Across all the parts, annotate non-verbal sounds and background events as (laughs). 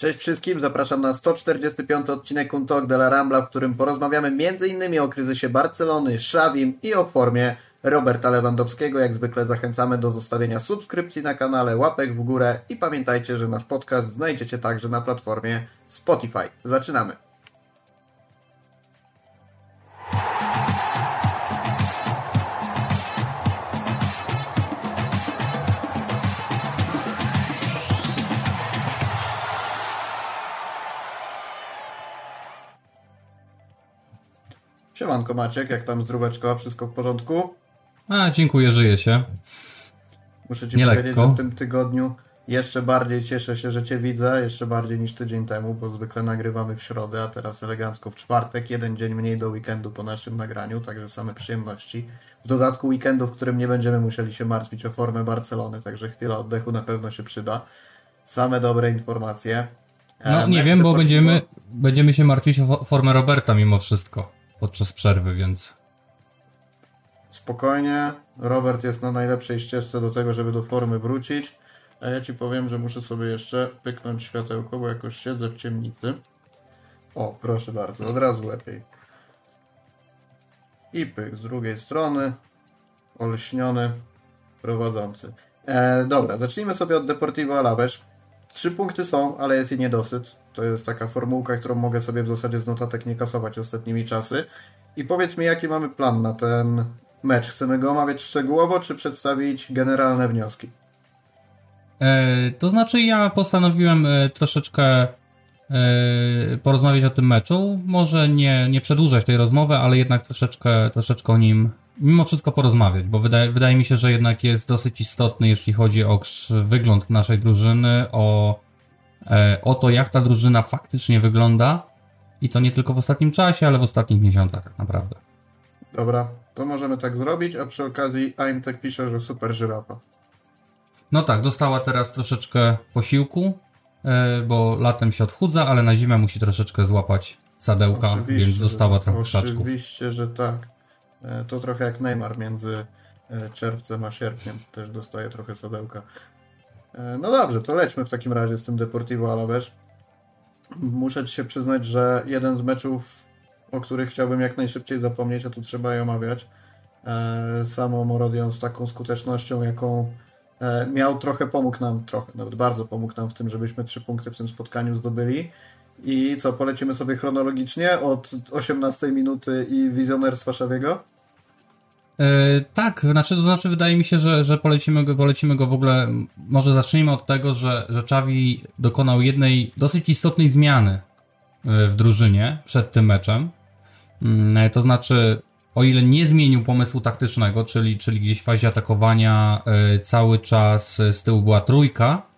Cześć wszystkim, zapraszam na 145 odcinek Un Talk de la Rambla, w którym porozmawiamy m.in. o kryzysie Barcelony, Szawim i o formie Roberta Lewandowskiego. Jak zwykle zachęcamy do zostawienia subskrypcji na kanale, łapek w górę i pamiętajcie, że nasz podcast znajdziecie także na platformie Spotify. Zaczynamy! Siemanko Maciek, jak tam zdróweczko, wszystko w porządku? A, dziękuję, żyję się. Muszę Ci powiedzieć, że w tym tygodniu jeszcze bardziej cieszę się, że Cię widzę, jeszcze bardziej niż tydzień temu, bo zwykle nagrywamy w środę, a teraz elegancko w czwartek, jeden dzień mniej do weekendu po naszym nagraniu, także same przyjemności. W dodatku weekendu, w którym nie będziemy musieli się martwić o formę Barcelony, także chwila oddechu na pewno się przyda. Same dobre informacje. No nie wiem, bo będziemy, będziemy się martwić o formę Roberta mimo wszystko podczas przerwy, więc. Spokojnie. Robert jest na najlepszej ścieżce do tego, żeby do formy wrócić. A ja ci powiem, że muszę sobie jeszcze pyknąć światełko, bo jakoś siedzę w ciemnicy. O, proszę bardzo, od razu lepiej. I pyk z drugiej strony. Olśniony prowadzący. E, dobra, zacznijmy sobie od Deportivo Alaves. Trzy punkty są, ale jest i niedosyt. To jest taka formułka, którą mogę sobie w zasadzie z notatek nie kasować ostatnimi czasy. I powiedz mi, jaki mamy plan na ten mecz? Chcemy go omawiać szczegółowo, czy przedstawić generalne wnioski? E, to znaczy, ja postanowiłem e, troszeczkę e, porozmawiać o tym meczu. Może nie, nie przedłużać tej rozmowy, ale jednak troszeczkę, troszeczkę o nim mimo wszystko porozmawiać, bo wydaje, wydaje mi się, że jednak jest dosyć istotny, jeśli chodzi o wygląd naszej drużyny, o, e, o to, jak ta drużyna faktycznie wygląda. I to nie tylko w ostatnim czasie, ale w ostatnich miesiącach tak naprawdę. Dobra, to możemy tak zrobić, a przy okazji Aimtek pisze, że super żyrafa. No tak, dostała teraz troszeczkę posiłku, e, bo latem się odchudza, ale na zimę musi troszeczkę złapać sadełka, oczywiście, więc dostała trochę krzaczków. Oczywiście, że tak. E, to trochę jak Neymar między e, czerwcem a sierpniem. Też dostaje trochę sodełka. E, no dobrze, to lećmy w takim razie z tym Deportivo Alaves. Muszę ci się przyznać, że jeden z meczów, o których chciałbym jak najszybciej zapomnieć, a tu trzeba je omawiać, samo Morodion z taką skutecznością, jaką miał, trochę pomógł nam, trochę, nawet bardzo pomógł nam w tym, żebyśmy trzy punkty w tym spotkaniu zdobyli. I co, polecimy sobie chronologicznie od 18 minuty i wizjonerstwa Szawiego? E, tak, znaczy, to znaczy wydaje mi się, że, że polecimy, go, polecimy go w ogóle, może zacznijmy od tego, że, że Czawi dokonał jednej dosyć istotnej zmiany e, w drużynie przed tym meczem. Mm, e, to znaczy, o ile nie zmienił pomysłu taktycznego, czyli, czyli gdzieś w fazie atakowania cały czas z tyłu była trójka,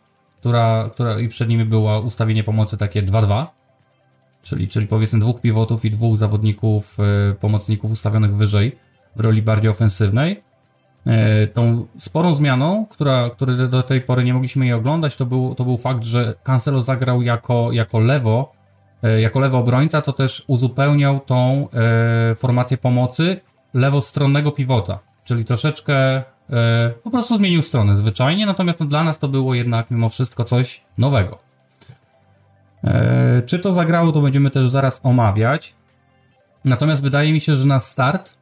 która, która i przed nimi było ustawienie pomocy takie 2-2, czyli, czyli powiedzmy dwóch pivotów i dwóch zawodników, pomocników ustawionych wyżej w roli bardziej ofensywnej. E, tą sporą zmianą, która, której do tej pory nie mogliśmy jej oglądać, to był, to był fakt, że Cancelo zagrał jako, jako lewo, e, jako lewo obrońca, to też uzupełniał tą formację pomocy lewostronnego pivota, czyli troszeczkę po prostu zmienił stronę zwyczajnie, natomiast no, dla nas to było jednak mimo wszystko coś nowego. Czy to zagrało, to będziemy też zaraz omawiać. Natomiast wydaje mi się, że na start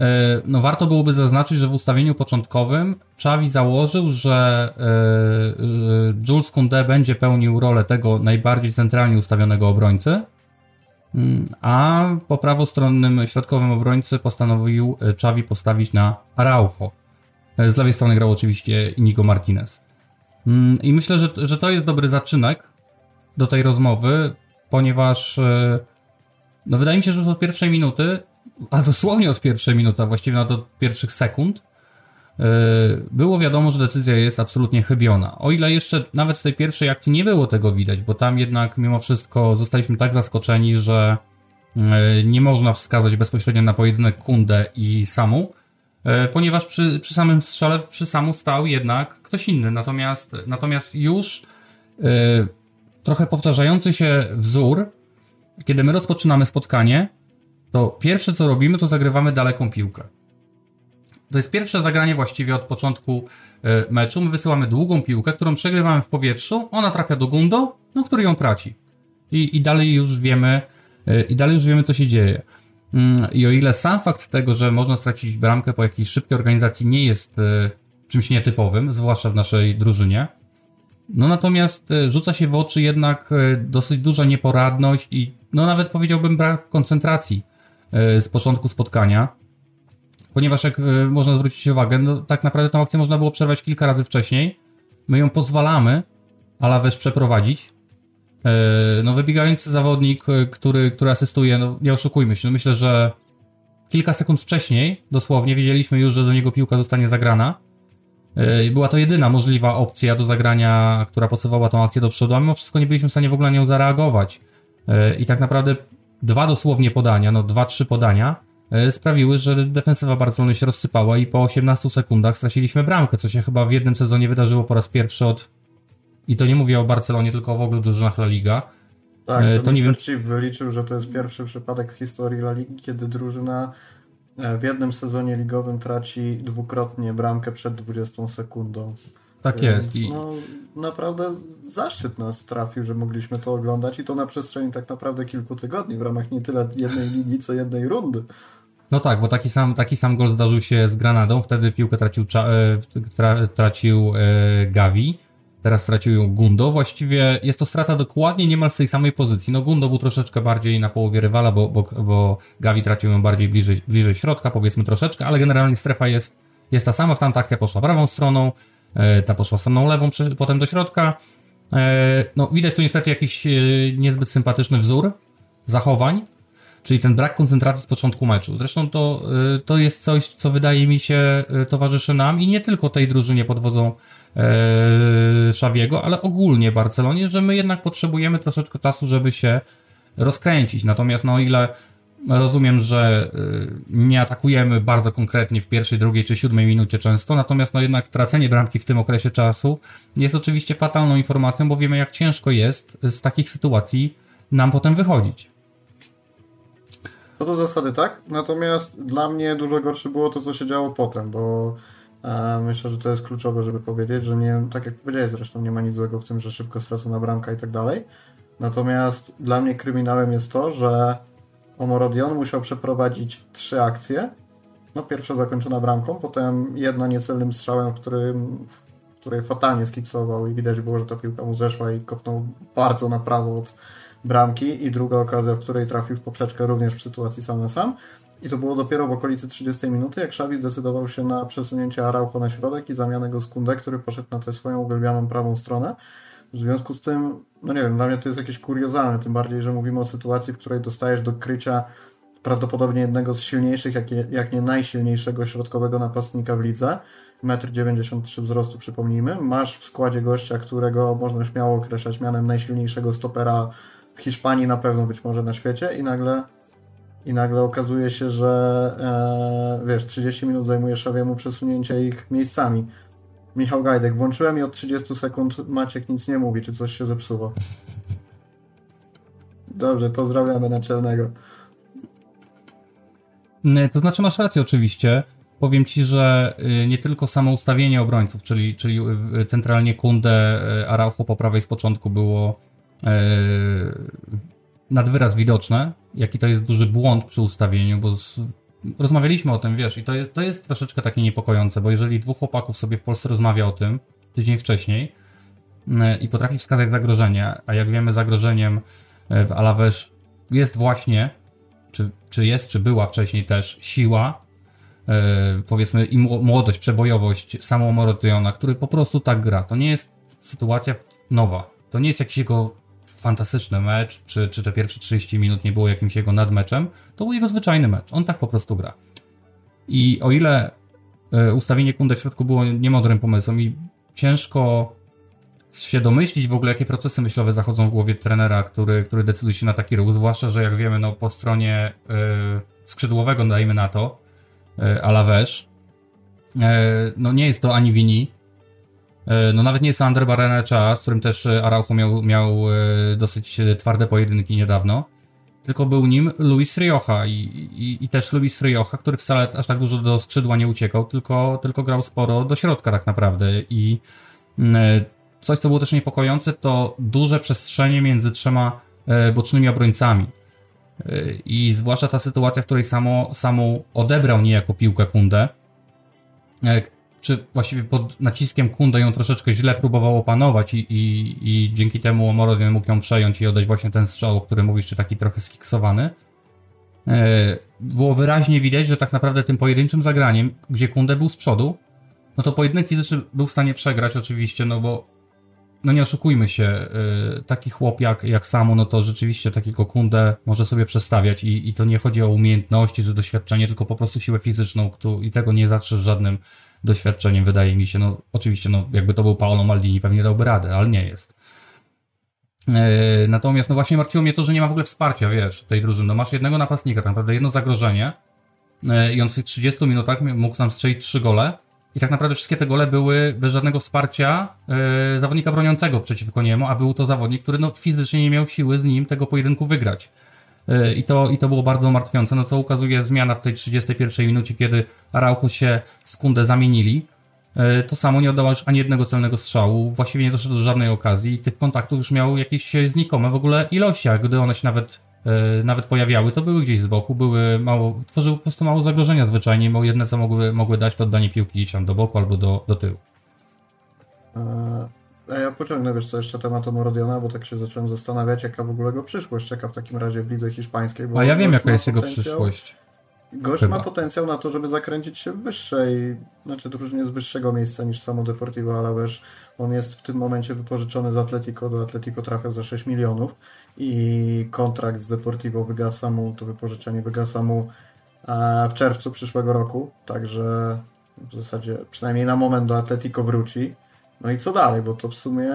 E, no warto byłoby zaznaczyć, że w ustawieniu początkowym Xavi założył, że e, e, Jules Koundé będzie pełnił rolę tego najbardziej centralnie ustawionego obrońcy, mm, a po prawostronnym środkowym obrońcy postanowił Xavi postawić na Araujo. Z lewej strony grał oczywiście Inigo Martinez. Mm, I myślę, że, że to jest dobry zaczynek do tej rozmowy, ponieważ no wydaje mi się, że już od pierwszej minuty a dosłownie od pierwszej minuty, a właściwie nawet od pierwszych sekund, e, było wiadomo, że decyzja jest absolutnie chybiona. O ile jeszcze nawet w tej pierwszej akcji nie było tego widać, bo tam jednak mimo wszystko zostaliśmy tak zaskoczeni, że e, nie można wskazać bezpośrednio na pojedynek Kundę i Samu, e, ponieważ przy, przy samym strzale przy Samu stał jednak ktoś inny. Natomiast, natomiast już trochę powtarzający się wzór, kiedy my rozpoczynamy spotkanie, to pierwsze co robimy, to zagrywamy daleką piłkę. To jest pierwsze zagranie właściwie od początku e, meczu. My wysyłamy długą piłkę, którą przegrywamy w powietrzu, ona trafia do Gundo no, który ją traci. I, i dalej już wiemy, i dalej już wiemy, co się dzieje. Mm, I o ile sam fakt tego, że można stracić bramkę po jakiejś szybkiej organizacji nie jest y, czymś nietypowym, zwłaszcza w naszej drużynie, no natomiast rzuca się w oczy jednak dosyć duża nieporadność i no nawet powiedziałbym brak koncentracji z początku spotkania ponieważ jak można zwrócić uwagę, no, tak naprawdę tą akcję można było przerwać kilka razy wcześniej. My ją pozwalamy Alaves przeprowadzić. Y, no, wybiegający zawodnik, y, który, który asystuje, no nie oszukujmy się, no, myślę, że kilka sekund wcześniej, dosłownie, wiedzieliśmy już, że do niego piłka zostanie zagrana. Była to jedyna możliwa opcja do zagrania, która posuwała tą akcję do przodu, a mimo wszystko nie byliśmy w stanie w ogóle na nią zareagować. I tak naprawdę dwa dosłownie podania, no dwa, trzy podania, E, sprawiły, że defensywa Barcelony się rozsypała i po 18 sekundach straciliśmy bramkę, co się chyba w jednym sezonie wydarzyło po raz pierwszy od... I to nie mówię o Barcelonie, tylko w ogóle drużynach La Liga. Tak, e, to, nie wiem. wyliczył, że to jest pierwszy przypadek w historii La Ligi, kiedy drużyna e, w jednym sezonie ligowym traci dwukrotnie bramkę przed 20 sekundą. Tak jest. I... No, naprawdę zaszczyt nas trafił, że mogliśmy to oglądać i to na przestrzeni tak naprawdę kilku tygodni, w ramach nie tyle jednej ligi, co jednej rundy. No tak, bo taki sam, taki sam gol zdarzył się z Granadą, wtedy piłkę tracił, e, tra, tracił Gavi, teraz tracił ją Gundo. Właściwie jest to strata dokładnie niemal z tej samej pozycji. No Gundo był troszeczkę bardziej na połowie rywala, bo, bo, bo Gavi tracił ją bardziej bliżej, bliżej środka, powiedzmy troszeczkę, ale generalnie strefa jest, jest ta sama. W tamta akcja poszła prawą stroną, e, ta poszła stroną lewą, potem do środka. E, no widać tu niestety jakiś e, niezbyt sympatyczny wzór zachowań, czyli ten brak koncentracji z początku meczu. Zresztą to, to jest coś, co wydaje mi się towarzyszy nam i nie tylko tej drużynie pod wodzą Szawiego, ale ogólnie Barcelonie, że my jednak potrzebujemy troszeczkę czasu, żeby się rozkręcić. Natomiast no o ile rozumiem, że y, nie atakujemy bardzo konkretnie w pierwszej, drugiej czy siódmej minucie często, natomiast no jednak tracenie bramki w tym okresie czasu jest oczywiście fatalną informacją, bo wiemy jak ciężko jest z takich sytuacji nam potem wychodzić. To do zasady tak, natomiast dla mnie dużo gorsze było to, co się działo potem, bo e, myślę, że to jest kluczowe, żeby powiedzieć, że nie, tak jak powiedziałeś zresztą, nie ma nic złego w tym, że szybko stracona bramka i tak dalej. Natomiast dla mnie kryminałem jest to, że Omorodion musiał przeprowadzić trzy akcje. No pierwsza zakończona bramką, potem jedna niecelnym strzałem, w którym w której fatalnie skiksował i widać było, że ta piłka mu zeszła i kopnął bardzo na prawo od bramki i druga okazja, w której trafił w poprzeczkę również w sytuacji sam na sam. I to było dopiero w okolicy 30 minuty, jak Xavi zdecydował się na przesunięcie Araujo na środek i zamianę go z Kunde, który poszedł na tę swoją uwielbianą prawą stronę. W związku z tym, no nie wiem, dla mnie to jest jakieś kuriozalne, tym bardziej, że mówimy o sytuacji, w której dostajesz do krycia prawdopodobnie jednego z silniejszych, jak nie, jak nie najsilniejszego środkowego napastnika w lidze. 1,93 m wzrostu, przypomnijmy. Masz w składzie gościa, którego można śmiało określać mianem najsilniejszego stopera w Hiszpanii na pewno, być może na świecie i nagle i nagle okazuje się, że e, wiesz, 30 minut zajmuje Szawiemu przesunięcie ich miejscami. Michał Gajdek, włączyłem i od 30 sekund Maciek nic nie mówi, czy coś się zepsuło. Dobrze, pozdrawiamy naczelnego. To znaczy masz rację oczywiście. Powiem ci, że y, nie tylko samo ustawienie obrońców, czyli, czyli y, centralnie Kunde, y, Araujo po prawej z początku było E, nad wyraz widoczne, jaki to jest duży błąd przy ustawieniu, bo z, rozmawialiśmy o tym, wiesz, i to jest, to jest troszeczkę takie niepokojące, bo jeżeli dwóch chłopaków sobie w Polsce rozmawia o tym tydzień wcześniej e, i potrafi wskazać zagrożenie, a jak wiemy zagrożeniem e, w Alaves jest właśnie, czy, czy jest, czy była wcześniej też siła, powiedzmy i młodość, przebojowość samą Morotyona, który po prostu tak gra. To nie jest sytuacja nowa. To nie jest jakiś jego fantastyczny mecz, czy, czy te pierwsze 30 minut nie było jakimś jego nadmeczem, to był jego zwyczajny mecz. On tak po prostu gra. I o ile e, ustawienie Kunde w środku było niemodrym pomysłem i ciężko się domyślić w ogóle, jakie procesy myślowe zachodzą w głowie trenera, który, który decyduje się na taki ruch, zwłaszcza, że jak wiemy, no po stronie y, skrzydłowego, dajmy na to, y, Alaves, y, no nie jest to ani Wini, no nawet nie jest to Ander Barrenecza, z którym też e, Araujo miał, miał e, dosyć twarde pojedynki niedawno, tylko był nim Luis Rioja i, i, i też Luis Rioja, który wcale aż tak dużo do skrzydła nie uciekał, tylko, tylko grał sporo do środka tak naprawdę i coś, co było też niepokojące, to duże przestrzenie między trzema e, bocznymi obrońcami. E, I zwłaszcza ta sytuacja, w której samo, samo odebrał niejako piłkę Kundę, e, czy właściwie pod naciskiem Kundę ją troszeczkę źle próbował opanować i, i, i dzięki temu Morodin mógł ją przejąć i oddać właśnie ten strzał, o którym mówisz, czy taki trochę skiksowany. Było wyraźnie widać, że tak naprawdę tym pojedynczym zagraniem, gdzie Kundę był z przodu, no to pojedynek fizyczny był w stanie przegrać oczywiście, no bo no nie oszukujmy się, yy, taki chłop jak, jak Samu, no to rzeczywiście takiego kundę może sobie przestawiać i, i to nie chodzi o umiejętności czy doświadczenie, tylko po prostu siłę fizyczną kto, i tego nie zatrzesz żadnym doświadczeniem, wydaje mi się. No oczywiście, no jakby to był Paolo Maldini, pewnie dałby radę, ale nie jest. Yy, natomiast no właśnie martwiło mnie to, że nie ma w ogóle wsparcia, wiesz, tej drużyny. No masz jednego napastnika, tak naprawdę jedno zagrożenie yy, i on w tych 30 minutach mógł nam strzelić trzy gole, i tak naprawdę wszystkie te gole były bez żadnego wsparcia yy, zawodnika broniącego przeciwko niemu, a był to zawodnik, który no, fizycznie nie miał siły z nim tego pojedynku wygrać. I to, I to było bardzo martwiące, no co ukazuje zmiana w tej 31 minucie, kiedy Araujo się z Kunde zamienili. Yy, to samo nie oddał już ani jednego celnego strzału, właściwie nie doszedł do żadnej okazji tych kontaktów już miał jakieś znikome w ogóle ilości, a gdy one się nawet E, nawet pojawiały, to były gdzieś z boku, były mało, tworzyły po prostu mało zagrożenia zwyczajnie, bo jedne co mogły, mogły dać to oddanie piłki gdzieś tam do boku albo do, do tyłu. A ja pociągnę, wiesz co, jeszcze temat Morodiona, bo tak się zacząłem zastanawiać, jaka w ogóle go przyszłość czeka w takim razie w lidze hiszpańskiej. A ja wiem, jaka jest jego przyszłość. Gość Chyba. ma potencjał na to, żeby zakręcić się w wyższej, znaczy drużynie z wyższego miejsca niż samo Deportivo Alavés. On jest w tym momencie wypożyczony z Atletico, do Atletico trafiał za 6 milionów i kontrakt z Deportivo wygasa mu, to wypożyczenie wygasa mu w czerwcu przyszłego roku, także w zasadzie przynajmniej na moment do Atletico wróci. No i co dalej, bo to w sumie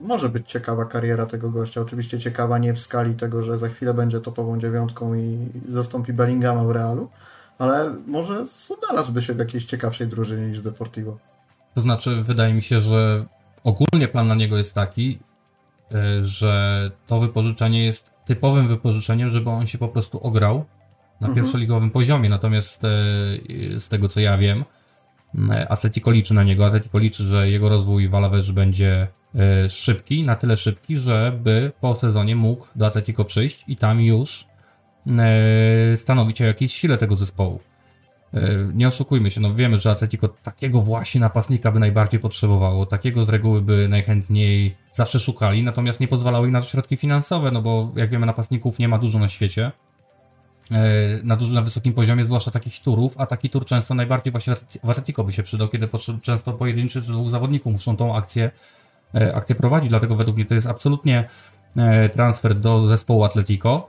może być ciekawa kariera tego gościa. Oczywiście ciekawa nie w skali tego, że za chwilę będzie topową dziewiątką i zastąpi Bellingama w Realu, ale może znalazłby się w jakiejś ciekawszej drużynie niż Deportivo. To znaczy, wydaje mi się, że ogólnie plan na niego jest taki, e, że to wypożyczenie jest typowym wypożyczeniem, żeby on się po prostu ograł na mhm. pierwszoligowym poziomie. Natomiast e, z tego co ja wiem, Atletico liczy na niego. Atletico liczy, że jego rozwój w Alavesie będzie e, szybki, na tyle szybki, żeby po sezonie mógł do Atletico przyjść i tam już e, stanowić o jakiejś sile tego zespołu. Nie oszukujmy się, no wiemy, że Atletico takiego właśnie napastnika by najbardziej potrzebowało, takiego z reguły by najchętniej zawsze szukali, natomiast nie pozwalały im na to środki finansowe, no bo jak wiemy napastników nie ma dużo na świecie. E, na, dużo, na wysokim poziomie, zwłaszcza takich turów, a taki tur często najbardziej właśnie w Atletico by się przydał, kiedy często pojedynczy czy dwóch zawodników muszą tą akcję, e, akcję prowadzić, dlatego według mnie to jest absolutnie e, transfer do zespołu Atletico.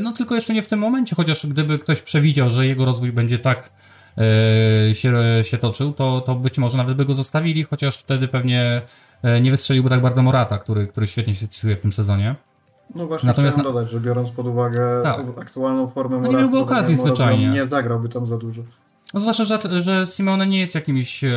No tylko jeszcze nie w tym momencie, chociaż gdyby ktoś przewidział, że jego rozwój będzie tak się, się toczył, to, to być może nawet by go zostawili, chociaż wtedy pewnie nie wystrzeliłby tak bardzo Morata, który, który świetnie się wpisuje w tym sezonie. No właśnie Natomiast chciałem dodać, że biorąc pod uwagę tak. aktualną formę no nie miałby okazji zwyczajnie. Nie zagrałby tam za dużo. No zwłaszcza, że, że Simone nie jest jakimś e,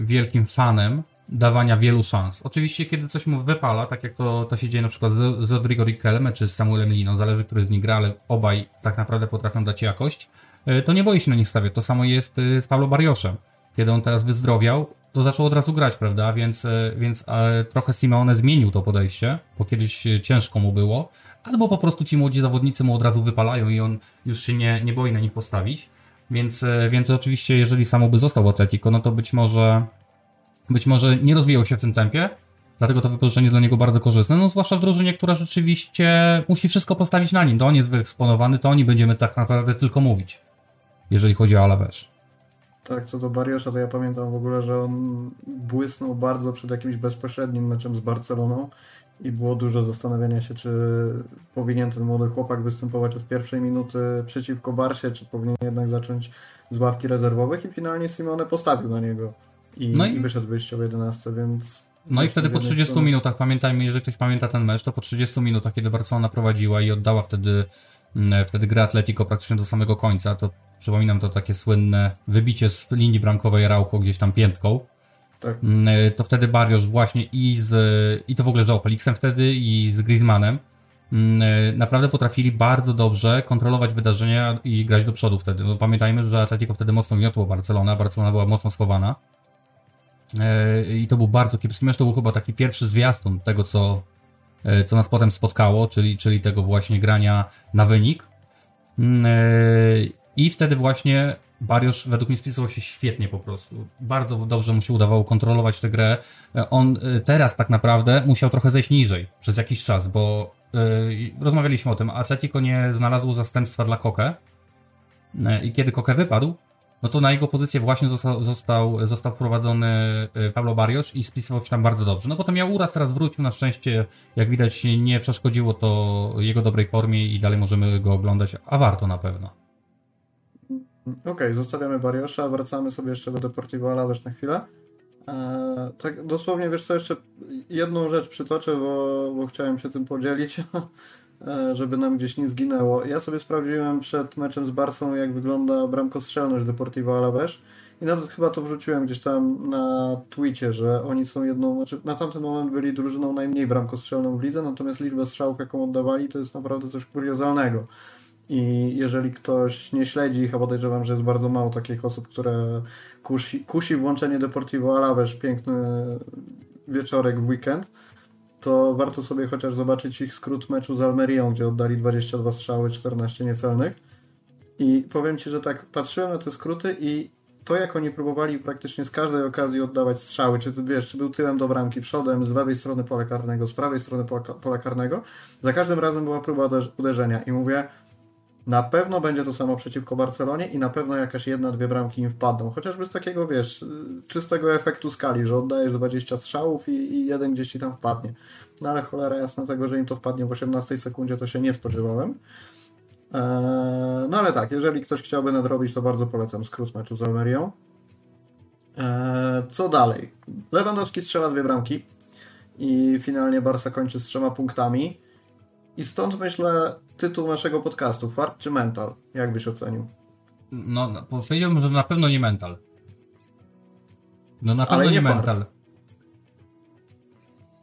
wielkim fanem dawania wielu szans. Oczywiście, kiedy coś mu wypala, tak jak to, to się dzieje na przykład z Rodrigo Riquelme czy z Samuelem Lino, zależy, który z nich gra, ale obaj tak naprawdę potrafią dać jakość, e, to nie boi się na nich stawiać. To samo jest e, z Pablo Barrioszem. Kiedy on teraz wyzdrowiał, to zaczął od razu grać, prawda? Więc, e, więc e, trochę Simeone zmienił to podejście, bo kiedyś ciężko mu było, albo po prostu ci młodzi zawodnicy mu od razu wypalają i on już się nie, nie boi na nich postawić. Więc, e, więc oczywiście, jeżeli samo by został Atletico, no to być może, być może nie rozwijał się w tym tempie, dlatego to wypożyczenie dla niego bardzo korzystne, no zwłaszcza w drużynie, która rzeczywiście musi wszystko postawić na nim. To on jest wyeksponowany, to oni będziemy tak naprawdę tylko mówić, jeżeli chodzi o Alaves. Tak, co do Bariosza, to ja pamiętam w ogóle, że on błysnął bardzo przed jakimś bezpośrednim meczem z Barceloną i było dużo zastanawiania się, czy powinien ten młody chłopak występować od pierwszej minuty przeciwko Barsie, czy powinien jednak zacząć z ławki rezerwowych i finalnie Simone postawił na niego i, no i... i wyszedł wyjściowo 11, więc... No i wtedy po 30 strony... minutach, pamiętajmy, jeżeli ktoś pamięta ten mecz, to po 30 minutach, kiedy Barcelona prowadziła i oddała wtedy wtedy grę Atletico praktycznie do samego końca, to Przypominam to takie słynne wybicie z linii bramkowej Raucho gdzieś tam piętką. Tak. Mm, e, to wtedy Barrios właśnie i z, i to w ogóle João Felixem wtedy i z Griezmannem mm, e, naprawdę potrafili bardzo dobrze kontrolować wydarzenia i grać do przodu wtedy. No, pamiętajmy, że Atletico wtedy mocno wiotło Barcelona, Barcelona była mocno schowana. i to był bardzo kiepski mecz, to był chyba taki pierwszy zwiastun tego, co, co nas potem spotkało, czyli, czyli tego właśnie grania na wynik. Mm, I wtedy właśnie Bariosz według mnie spisywał się świetnie po prostu. Bardzo dobrze mu się udawało kontrolować tę grę. On teraz tak naprawdę musiał trochę zejść niżej przez jakiś czas, bo rozmawialiśmy o tym. Atletico nie znalazło zastępstwa dla Koke. I kiedy Koke wypadł, no to na jego pozycję właśnie został, został, został wprowadzony y, Pablo Barrios i spisywał się tam bardzo dobrze. No potem miał uraz, teraz wrócił, na szczęście, jak widać, nie przeszkodziło to jego dobrej formie i dalej możemy go oglądać, a warto na pewno. Okej, okay, zostawiamy Bariosza, wracamy sobie jeszcze do Deportivo Alaves na chwilę. Eee, tak dosłownie, wiesz co, jeszcze jedną rzecz przytoczę, bo, bo chciałem się tym podzielić, (laughs) żeby nam gdzieś nie zginęło. Ja sobie sprawdziłem przed meczem z Barsą, jak wygląda bramkostrzelność Deportivo Alaves i nawet chyba to wrzuciłem gdzieś tam na Twicie, że oni są jedną, znaczy na tamten moment byli drużyną najmniej bramkostrzelną w lidze, natomiast liczba strzałów, jaką oddawali, to jest naprawdę coś kuriozalnego. I jeżeli ktoś nie śledzi ich, a podejrzewam, że jest bardzo mało takich osób, które kusi, kusi włączenie Deportivo Alaves, piękny wieczorek w weekend, to warto sobie chociaż zobaczyć ich skrót meczu z Almerią, gdzie oddali 22 strzały, 14 niecelnych. I powiem Ci, że tak patrzyłem na te skróty i to jak oni próbowali praktycznie z każdej okazji oddawać strzały, czy ty wiesz, czy był tyłem do bramki, przodem, z lewej strony pola karnego, z prawej strony pola karnego, za każdym razem była próba uderzenia i mówię, na pewno będzie to samo przeciwko Barcelonie i na pewno jakaś jedna, dwie bramki im wpadną. Chociażby z takiego, wiesz, czystego efektu skali, że oddajesz 20 strzałów i, i jeden gdzieś ci tam wpadnie. No ale cholera jasna tego, że im to wpadnie w 18 sekundzie, to się nie spodziewałem. Eee, no ale tak, jeżeli ktoś chciałby nadrobić, to bardzo polecam skrót meczu z Almerią. Eee, co dalej? Lewandowski strzela dwie bramki i finalnie Barca kończy z trzema punktami. I stąd myślę tytuł naszego podcastu, fart czy mental? Jak byś ocenił? No, no powiedziałbym, że na pewno nie mental. No na pewno nie, nie mental.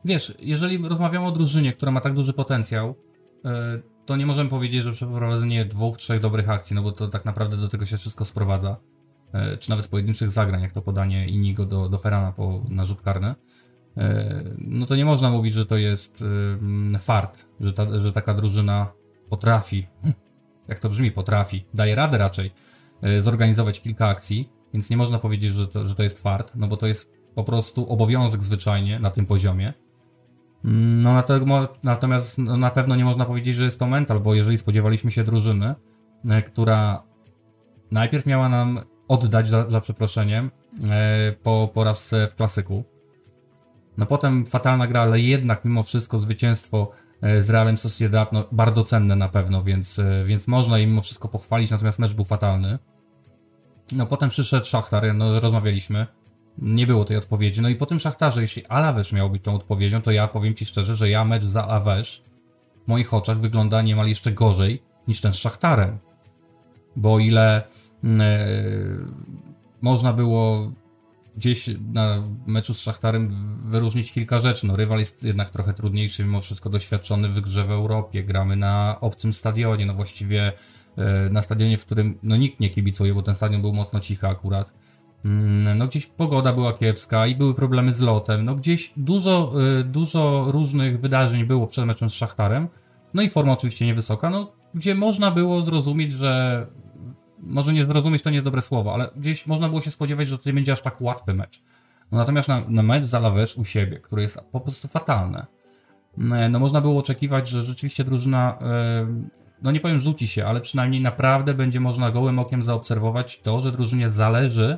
Wiesz, jeżeli rozmawiamy o drużynie, która ma tak duży potencjał, e, to nie możemy powiedzieć, że przeprowadzenie dwóch, trzech dobrych akcji, no bo to tak naprawdę do tego się wszystko sprowadza. E, czy nawet pojedynczych zagrań, jak to podanie Inigo do, do Ferrana po, na rzut karny. E, no to nie można mówić, że to jest fart, że, ta, że taka drużyna potrafi, jak to brzmi, potrafi, daje radę raczej e, zorganizować kilka akcji, więc nie można powiedzieć, że to, że to jest fart, no bo to jest po prostu obowiązek zwyczajnie na tym poziomie. Mm, no natomiast no, na pewno nie można powiedzieć, że jest to mental, bo jeżeli spodziewaliśmy się drużyny, e, która najpierw miała nam oddać za, za przeproszeniem e, po porażce w klasyku, no potem fatalna gra, ale jednak mimo wszystko zwycięstwo z Realem Sociedad, no bardzo cenne na pewno, więc, e, więc można im mimo wszystko pochwalić, natomiast mecz był fatalny. No potem przyszedł Szachtar, no rozmawialiśmy, nie było tej odpowiedzi. No i po tym Szachtarze, jeśli Alawesz miał być tą odpowiedzią, to ja powiem Ci szczerze, że ja mecz za Alawesz w moich oczach wygląda niemal jeszcze gorzej niż ten z Szachtarem. Bo ile yy, można było gdzieś na meczu z Szachtarem wyróżnić kilka rzeczy. No, rywal jest jednak trochę trudniejszy, mimo wszystko doświadczony w grze w Europie. Gramy na obcym stadionie, no właściwie e, na stadionie, w którym no, nikt nie kibicuje, bo ten stadion był mocno cichy akurat. Mm, no gdzieś pogoda była kiepska i były problemy z lotem. No gdzieś dużo, e, dużo różnych wydarzeń było przed meczem z Szachtarem. No i forma oczywiście niewysoka, no gdzie można było zrozumieć, że może nie zrozumieć to nie jest dobre słowo, ale gdzieś można było się spodziewać, że to nie będzie aż tak łatwy mecz. No natomiast na, na mecz za Lawesz u siebie, który jest po prostu fatalny, e, no można było oczekiwać, że rzeczywiście drużyna, e, no nie powiem rzuci się, ale przynajmniej naprawdę będzie można gołym okiem zaobserwować to, że drużynie zależy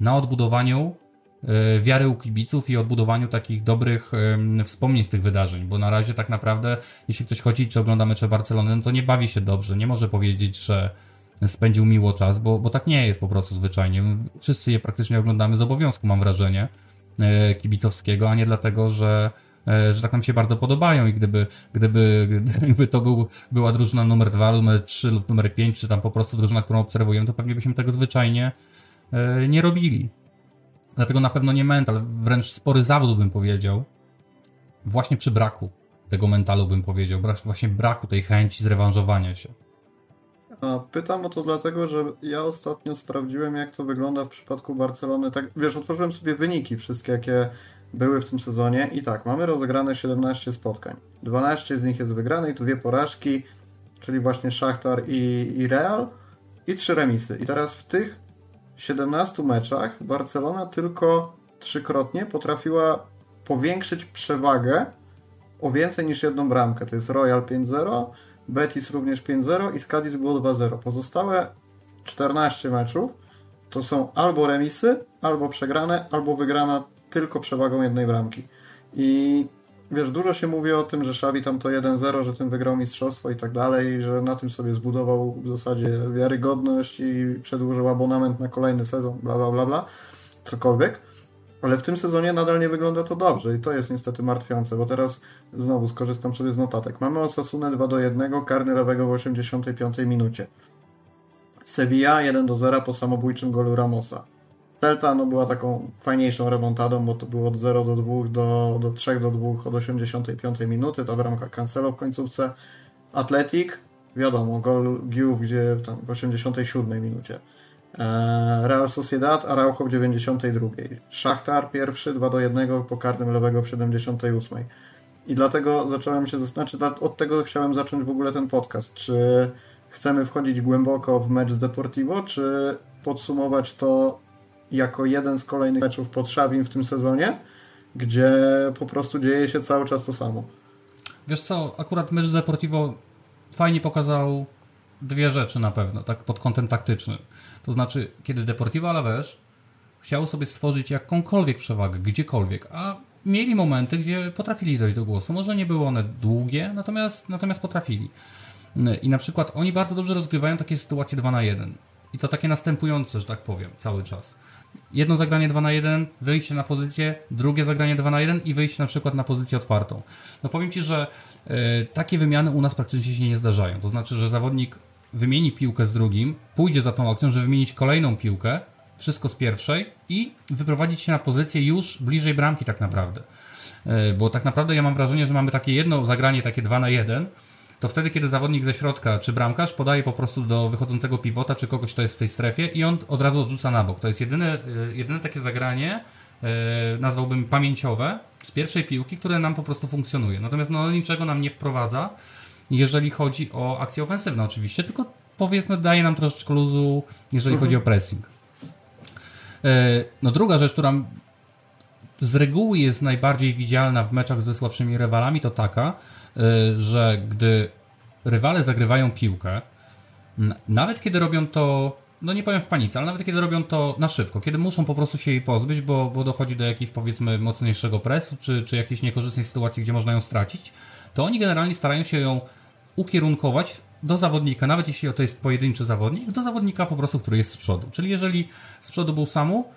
na odbudowaniu e, wiary u kibiców i odbudowaniu takich dobrych wspomnień z tych wydarzeń, bo na razie tak naprawdę, jeśli ktoś chodzi czy ogląda mecze Barcelony, no to nie bawi się dobrze, nie może powiedzieć, że spędził miło czas, bo, bo tak nie jest po prostu zwyczajnie. Wszyscy je praktycznie oglądamy z obowiązku, mam wrażenie, e, kibicowskiego, a nie dlatego, że e, że tak nam się bardzo podobają i gdyby, gdyby, (laughs) gdyby to był, była drużyna numer 2, numer 3 lub numer 5, czy tam po prostu drużyna, którą obserwujemy, to pewnie byśmy tego zwyczajnie e, nie robili. Dlatego na pewno nie mental, wręcz spory zawód bym powiedział, właśnie przy braku tego mentalu bym powiedział, właśnie braku tej chęci zrewanżowania się. A pytam o to dlatego, że ja ostatnio sprawdziłem, jak to wygląda w przypadku Barcelony. Tak, wiesz, otworzyłem sobie wyniki wszystkie, jakie były w tym sezonie i tak, mamy rozegrane 17 spotkań. 12 z nich jest tu dwie porażki, czyli właśnie Szachtar i, i Real i trzy remisy. I teraz w tych 17 meczach Barcelona tylko trzykrotnie potrafiła powiększyć przewagę o więcej niż jedną bramkę. To jest Royal 5-0, Betis również 5-0 i z Cadiz było 2-0. Pozostałe 14 meczów to są albo remisy, albo przegrane, albo wygrana tylko przewagą jednej bramki. I wiesz, dużo się mówi o tym, że Xavi tam to 1-0, że tym wygrał mistrzostwo i tak dalej, że na tym sobie zbudował w zasadzie wiarygodność i przedłużył abonament na kolejny sezon, bla bla bla bla, cokolwiek. Ale w tym sezonie nadal nie wygląda to dobrze i to jest niestety martwiące, bo teraz znowu skorzystam sobie z notatek. Mamy Osasunę 2 do 1, karny lewego w 85 minucie. Sevilla 1 do 0 po samobójczym golu Ramosa. Delta no, była taką fajniejszą remontadą, bo to było od 0 do 2 do, do 3 do 2 od 85 minuty, ta bramka Cancelo w końcówce. Atletic, wiadomo, gol Giu gdzie tam w 87 minucie. Eee, Real Sociedad, Araujo w 92. Szachtar pierwszy, 2 do 1 po karnym lewego w 78. I dlatego zacząłem się zastanawiać, od tego chciałem zacząć w ogóle ten podcast. Czy chcemy wchodzić głęboko w mecz z Deportivo, czy podsumować to jako jeden z kolejnych meczów pod Szawin w tym sezonie, gdzie po prostu dzieje się cały czas to samo. Wiesz co, akurat mecz z Deportivo fajnie pokazał dwie rzeczy na pewno, tak pod kątem taktycznym. To znaczy, kiedy Deportivo Alaves chciało sobie stworzyć jakąkolwiek przewagę, gdziekolwiek, a mieli momenty, gdzie potrafili dojść do głosu. Może nie były one długie, natomiast, natomiast potrafili. I na przykład oni bardzo dobrze rozgrywają takie sytuacje 2 na 1. I to takie następujące, że tak powiem, cały czas. Jedno zagranie 2 na 1, wyjście na pozycję, drugie zagranie 2 na 1 i wyjście na przykład na pozycję otwartą. No powiem Ci, że y, takie wymiany u nas praktycznie się nie zdarzają. To znaczy, że zawodnik wymieni piłkę z drugim, pójdzie za tą akcją, żeby wymienić kolejną piłkę, wszystko z pierwszej i wyprowadzić się na pozycję już bliżej bramki tak naprawdę. Y, bo tak naprawdę ja mam wrażenie, że mamy takie jedno zagranie, takie 2 na 1, to wtedy, kiedy zawodnik ze środka czy bramkarz podaje po prostu do wychodzącego pivota, czy kogoś, kto jest w tej strefie i on od razu odrzuca na bok. To jest jedyne, jedyne takie zagranie, nazwałbym pamięciowe, z pierwszej piłki, które nam po prostu funkcjonuje. Natomiast no, niczego nam nie wprowadza, jeżeli chodzi o akcje ofensywne oczywiście, tylko powiedzmy daje nam troszeczkę luzu, jeżeli mhm. chodzi o pressing. No druga rzecz, która z reguły jest najbardziej widzialna w meczach ze słabszymi rywalami, to taka, że gdy rywale zagrywają piłkę, nawet kiedy robią to, no nie powiem w panice, ale nawet kiedy robią to na szybko, kiedy muszą po prostu się jej pozbyć, bo, bo dochodzi do jakiegoś powiedzmy mocniejszego presu, czy, czy jakiejś niekorzystnej sytuacji, gdzie można ją stracić, to oni generalnie starają się ją ukierunkować do zawodnika, nawet jeśli to jest pojedynczy zawodnik, do zawodnika po prostu, który jest z przodu. Czyli jeżeli z przodu był Samu,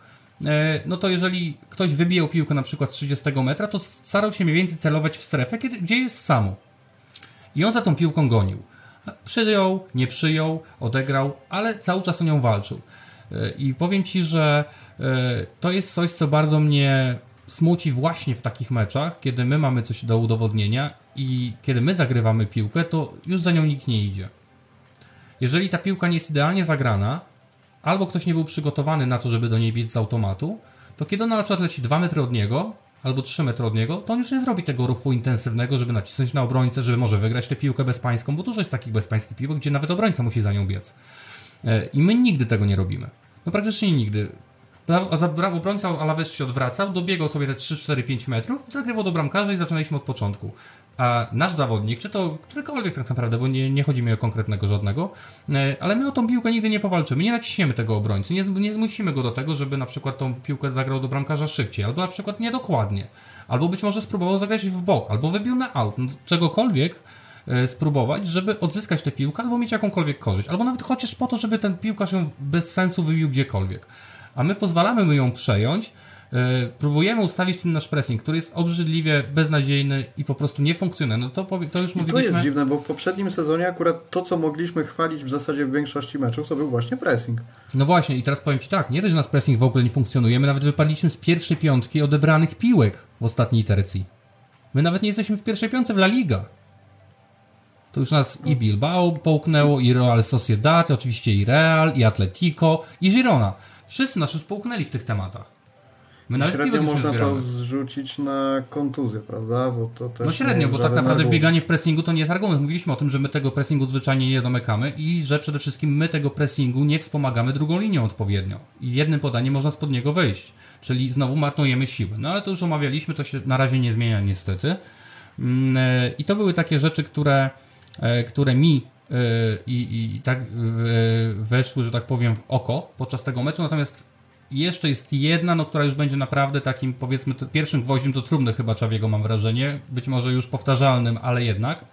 no to jeżeli ktoś wybijał piłkę na przykład z 30 metra, to starał się mniej więcej celować w strefę, kiedy, gdzie jest samo. I on za tą piłką gonił. Przyjął, nie przyjął, odegrał, ale cały czas o nią walczył. E, I powiem Ci, że e, to jest coś, co bardzo mnie smuci właśnie w takich meczach, kiedy my mamy coś do udowodnienia i kiedy my zagrywamy piłkę, to już za nią nikt nie idzie. Jeżeli ta piłka nie jest idealnie zagrana, albo ktoś nie był przygotowany na to, żeby do niej biec z automatu, to kiedy ona na przykład leci 2 metry od niego, albo 3 metry od niego, to on już nie zrobi tego ruchu intensywnego, żeby nacisnąć na obrońcę, żeby może wygrać tę piłkę bezpańską, bo dużo jest takich bezpańskich piłek, gdzie nawet obrońca musi za nią biec. E, I my nigdy tego nie robimy. No praktycznie nigdy. Obrońca Alaves się odwracał, dobiegał sobie te 3, 4, 5 metrów, zagrywał do bramkarza i zaczynaliśmy od początku. A nasz zawodnik, czy to którykolwiek tak naprawdę, bo nie, nie chodzi mi o konkretnego żadnego, e, ale my o tą piłkę nigdy nie powalczymy, nie naciśniemy tego obrońcy, nie, nie zmusimy go do tego, żeby na przykład tą piłkę zagrał do bramkarza szybciej, albo na przykład niedokładnie, albo być może spróbował zagrać w bok, albo wybił na out, no, czegokolwiek, e, spróbować, żeby odzyskać tę piłkę albo mieć jakąkolwiek korzyść, albo nawet chociaż po to, żeby ten piłkarz ją bez sensu wybił gdziekolwiek. A my pozwalamy mu ją przejąć, próbujemy ustawić ten nasz pressing, który jest obrzydliwie beznadziejny i po prostu nie funkcjonuje. No to, to już I mówiliśmy. to jest dziwne, bo w poprzednim sezonie akurat to, co mogliśmy chwalić w zasadzie w większości meczów, to był właśnie pressing. No właśnie i teraz powiem Ci tak, nie dość, że nasz pressing w ogóle nie funkcjonuje, my nawet wypadliśmy z pierwszej piątki odebranych piłek w ostatniej tercji. My nawet nie jesteśmy w pierwszej piątce w La Liga. to już nas i Bilbao połknęło, i Real Sociedad, oczywiście i Real, i Atletico, i Girona. Wszyscy nas już połknęli w tych tematach. My nawet średnio można to zrzucić na kontuzję, prawda? Bo to też no średnio, bo tak naprawdę bieganie w pressingu to nie jest argument. Mówiliśmy o tym, że my tego pressingu zwyczajnie nie domykamy i że przede wszystkim my tego pressingu nie wspomagamy drugą linią odpowiednio. I jednym podaniem można spod niego wyjść. Czyli znowu marnujemy siły. No ale to już omawialiśmy, to się na razie nie zmienia niestety. Mm, e, I to były takie rzeczy, które, e, które mi e, i, i tak weszły, że tak powiem, w oko podczas tego meczu. Natomiast jeszcze jest jedna, no, która już będzie naprawdę takim, powiedzmy, pierwszym gwoździem do trumny chyba Czawiego, mam wrażenie. Być może już powtarzalnym, ale jednak.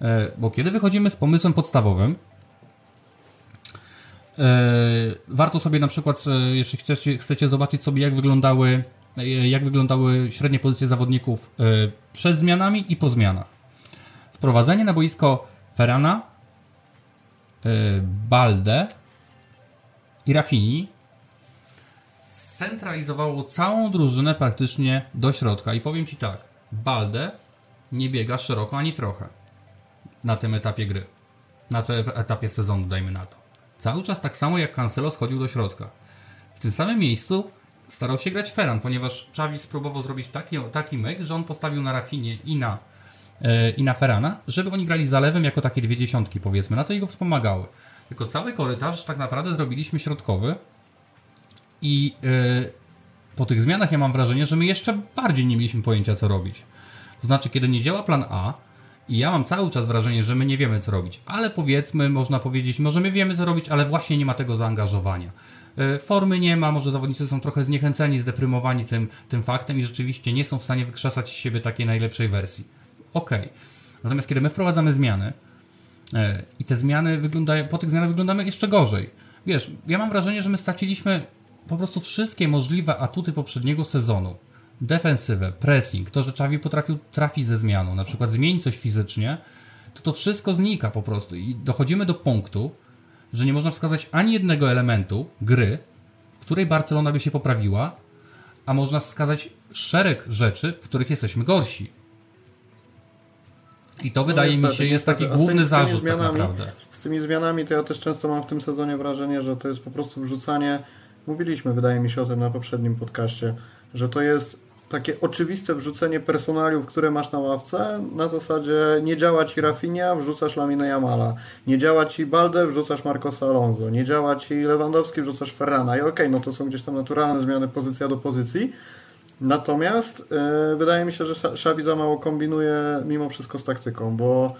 E, bo kiedy wychodzimy z pomysłem podstawowym, e, warto sobie na przykład, e, jeśli chcecie, chcecie zobaczyć sobie, jak wyglądały, jak wyglądały średnie pozycje zawodników przed zmianami i po zmianach. Wprowadzenie na boisko Ferrana, Balde i Rafini centralizowało całą drużynę praktycznie do środka. I powiem Ci tak, Balde nie biega szeroko ani trochę na tym etapie gry. Na tym etapie sezonu, dajmy na to. Cały czas tak samo jak Cancelo schodził do środka. W tym samym miejscu starał się grać Ferran, ponieważ Xavi spróbował zrobić taki, taki myk, że on postawił na Rafinie i na, yy, i na Ferrana, żeby oni grali zalewem jako takie dwie dziesiątki powiedzmy. Na to jego wspomagały. Tylko cały korytarz tak naprawdę zrobiliśmy środkowy, i yy, po tych zmianach ja mam wrażenie, że my jeszcze bardziej nie mieliśmy pojęcia, co robić. To znaczy, kiedy nie działa plan A, i ja mam cały czas wrażenie, że my nie wiemy, co robić, ale powiedzmy, można powiedzieć, może my wiemy, co robić, ale właśnie nie ma tego zaangażowania. Yy, formy nie ma, może zawodnicy są trochę zniechęceni, zdeprymowani tym, tym faktem i rzeczywiście nie są w stanie wykrzesać z siebie takiej najlepszej wersji. Okej. Okay. Natomiast kiedy my wprowadzamy zmiany yy, i te zmiany wyglądają, po tych zmianach wyglądamy jeszcze gorzej. Wiesz, ja mam wrażenie, że my straciliśmy po prostu wszystkie możliwe atuty poprzedniego sezonu. Defensywę, pressing, to, że Czawi potrafił trafić ze zmianą, na przykład zmienić coś fizycznie, to to wszystko znika po prostu i dochodzimy do punktu, że nie można wskazać ani jednego elementu gry, w której Barcelona by się poprawiła, a można wskazać szereg rzeczy, w których jesteśmy gorsi. I to no wydaje niestety, mi się jest taki główny zarzut tak zmianami, tak naprawdę. Z tymi zmianami to ja też często mam w tym sezonie wrażenie, że to jest po prostu wrzucanie Mówiliśmy, wydaje mi się o tym na poprzednim podcaście, że to jest takie oczywiste wrzucenie personaliów, które masz na ławce, na zasadzie nie działa ci Rafinha, wrzucasz Laminę Jamala, nie działa ci Balde, wrzucasz Marcosa Alonso, nie działa ci Lewandowski, wrzucasz Ferrana. I okej, okay, no to są gdzieś tam naturalne zmiany pozycja do pozycji, natomiast yy, wydaje mi się, że Xabi za mało kombinuje mimo wszystko z taktyką, bo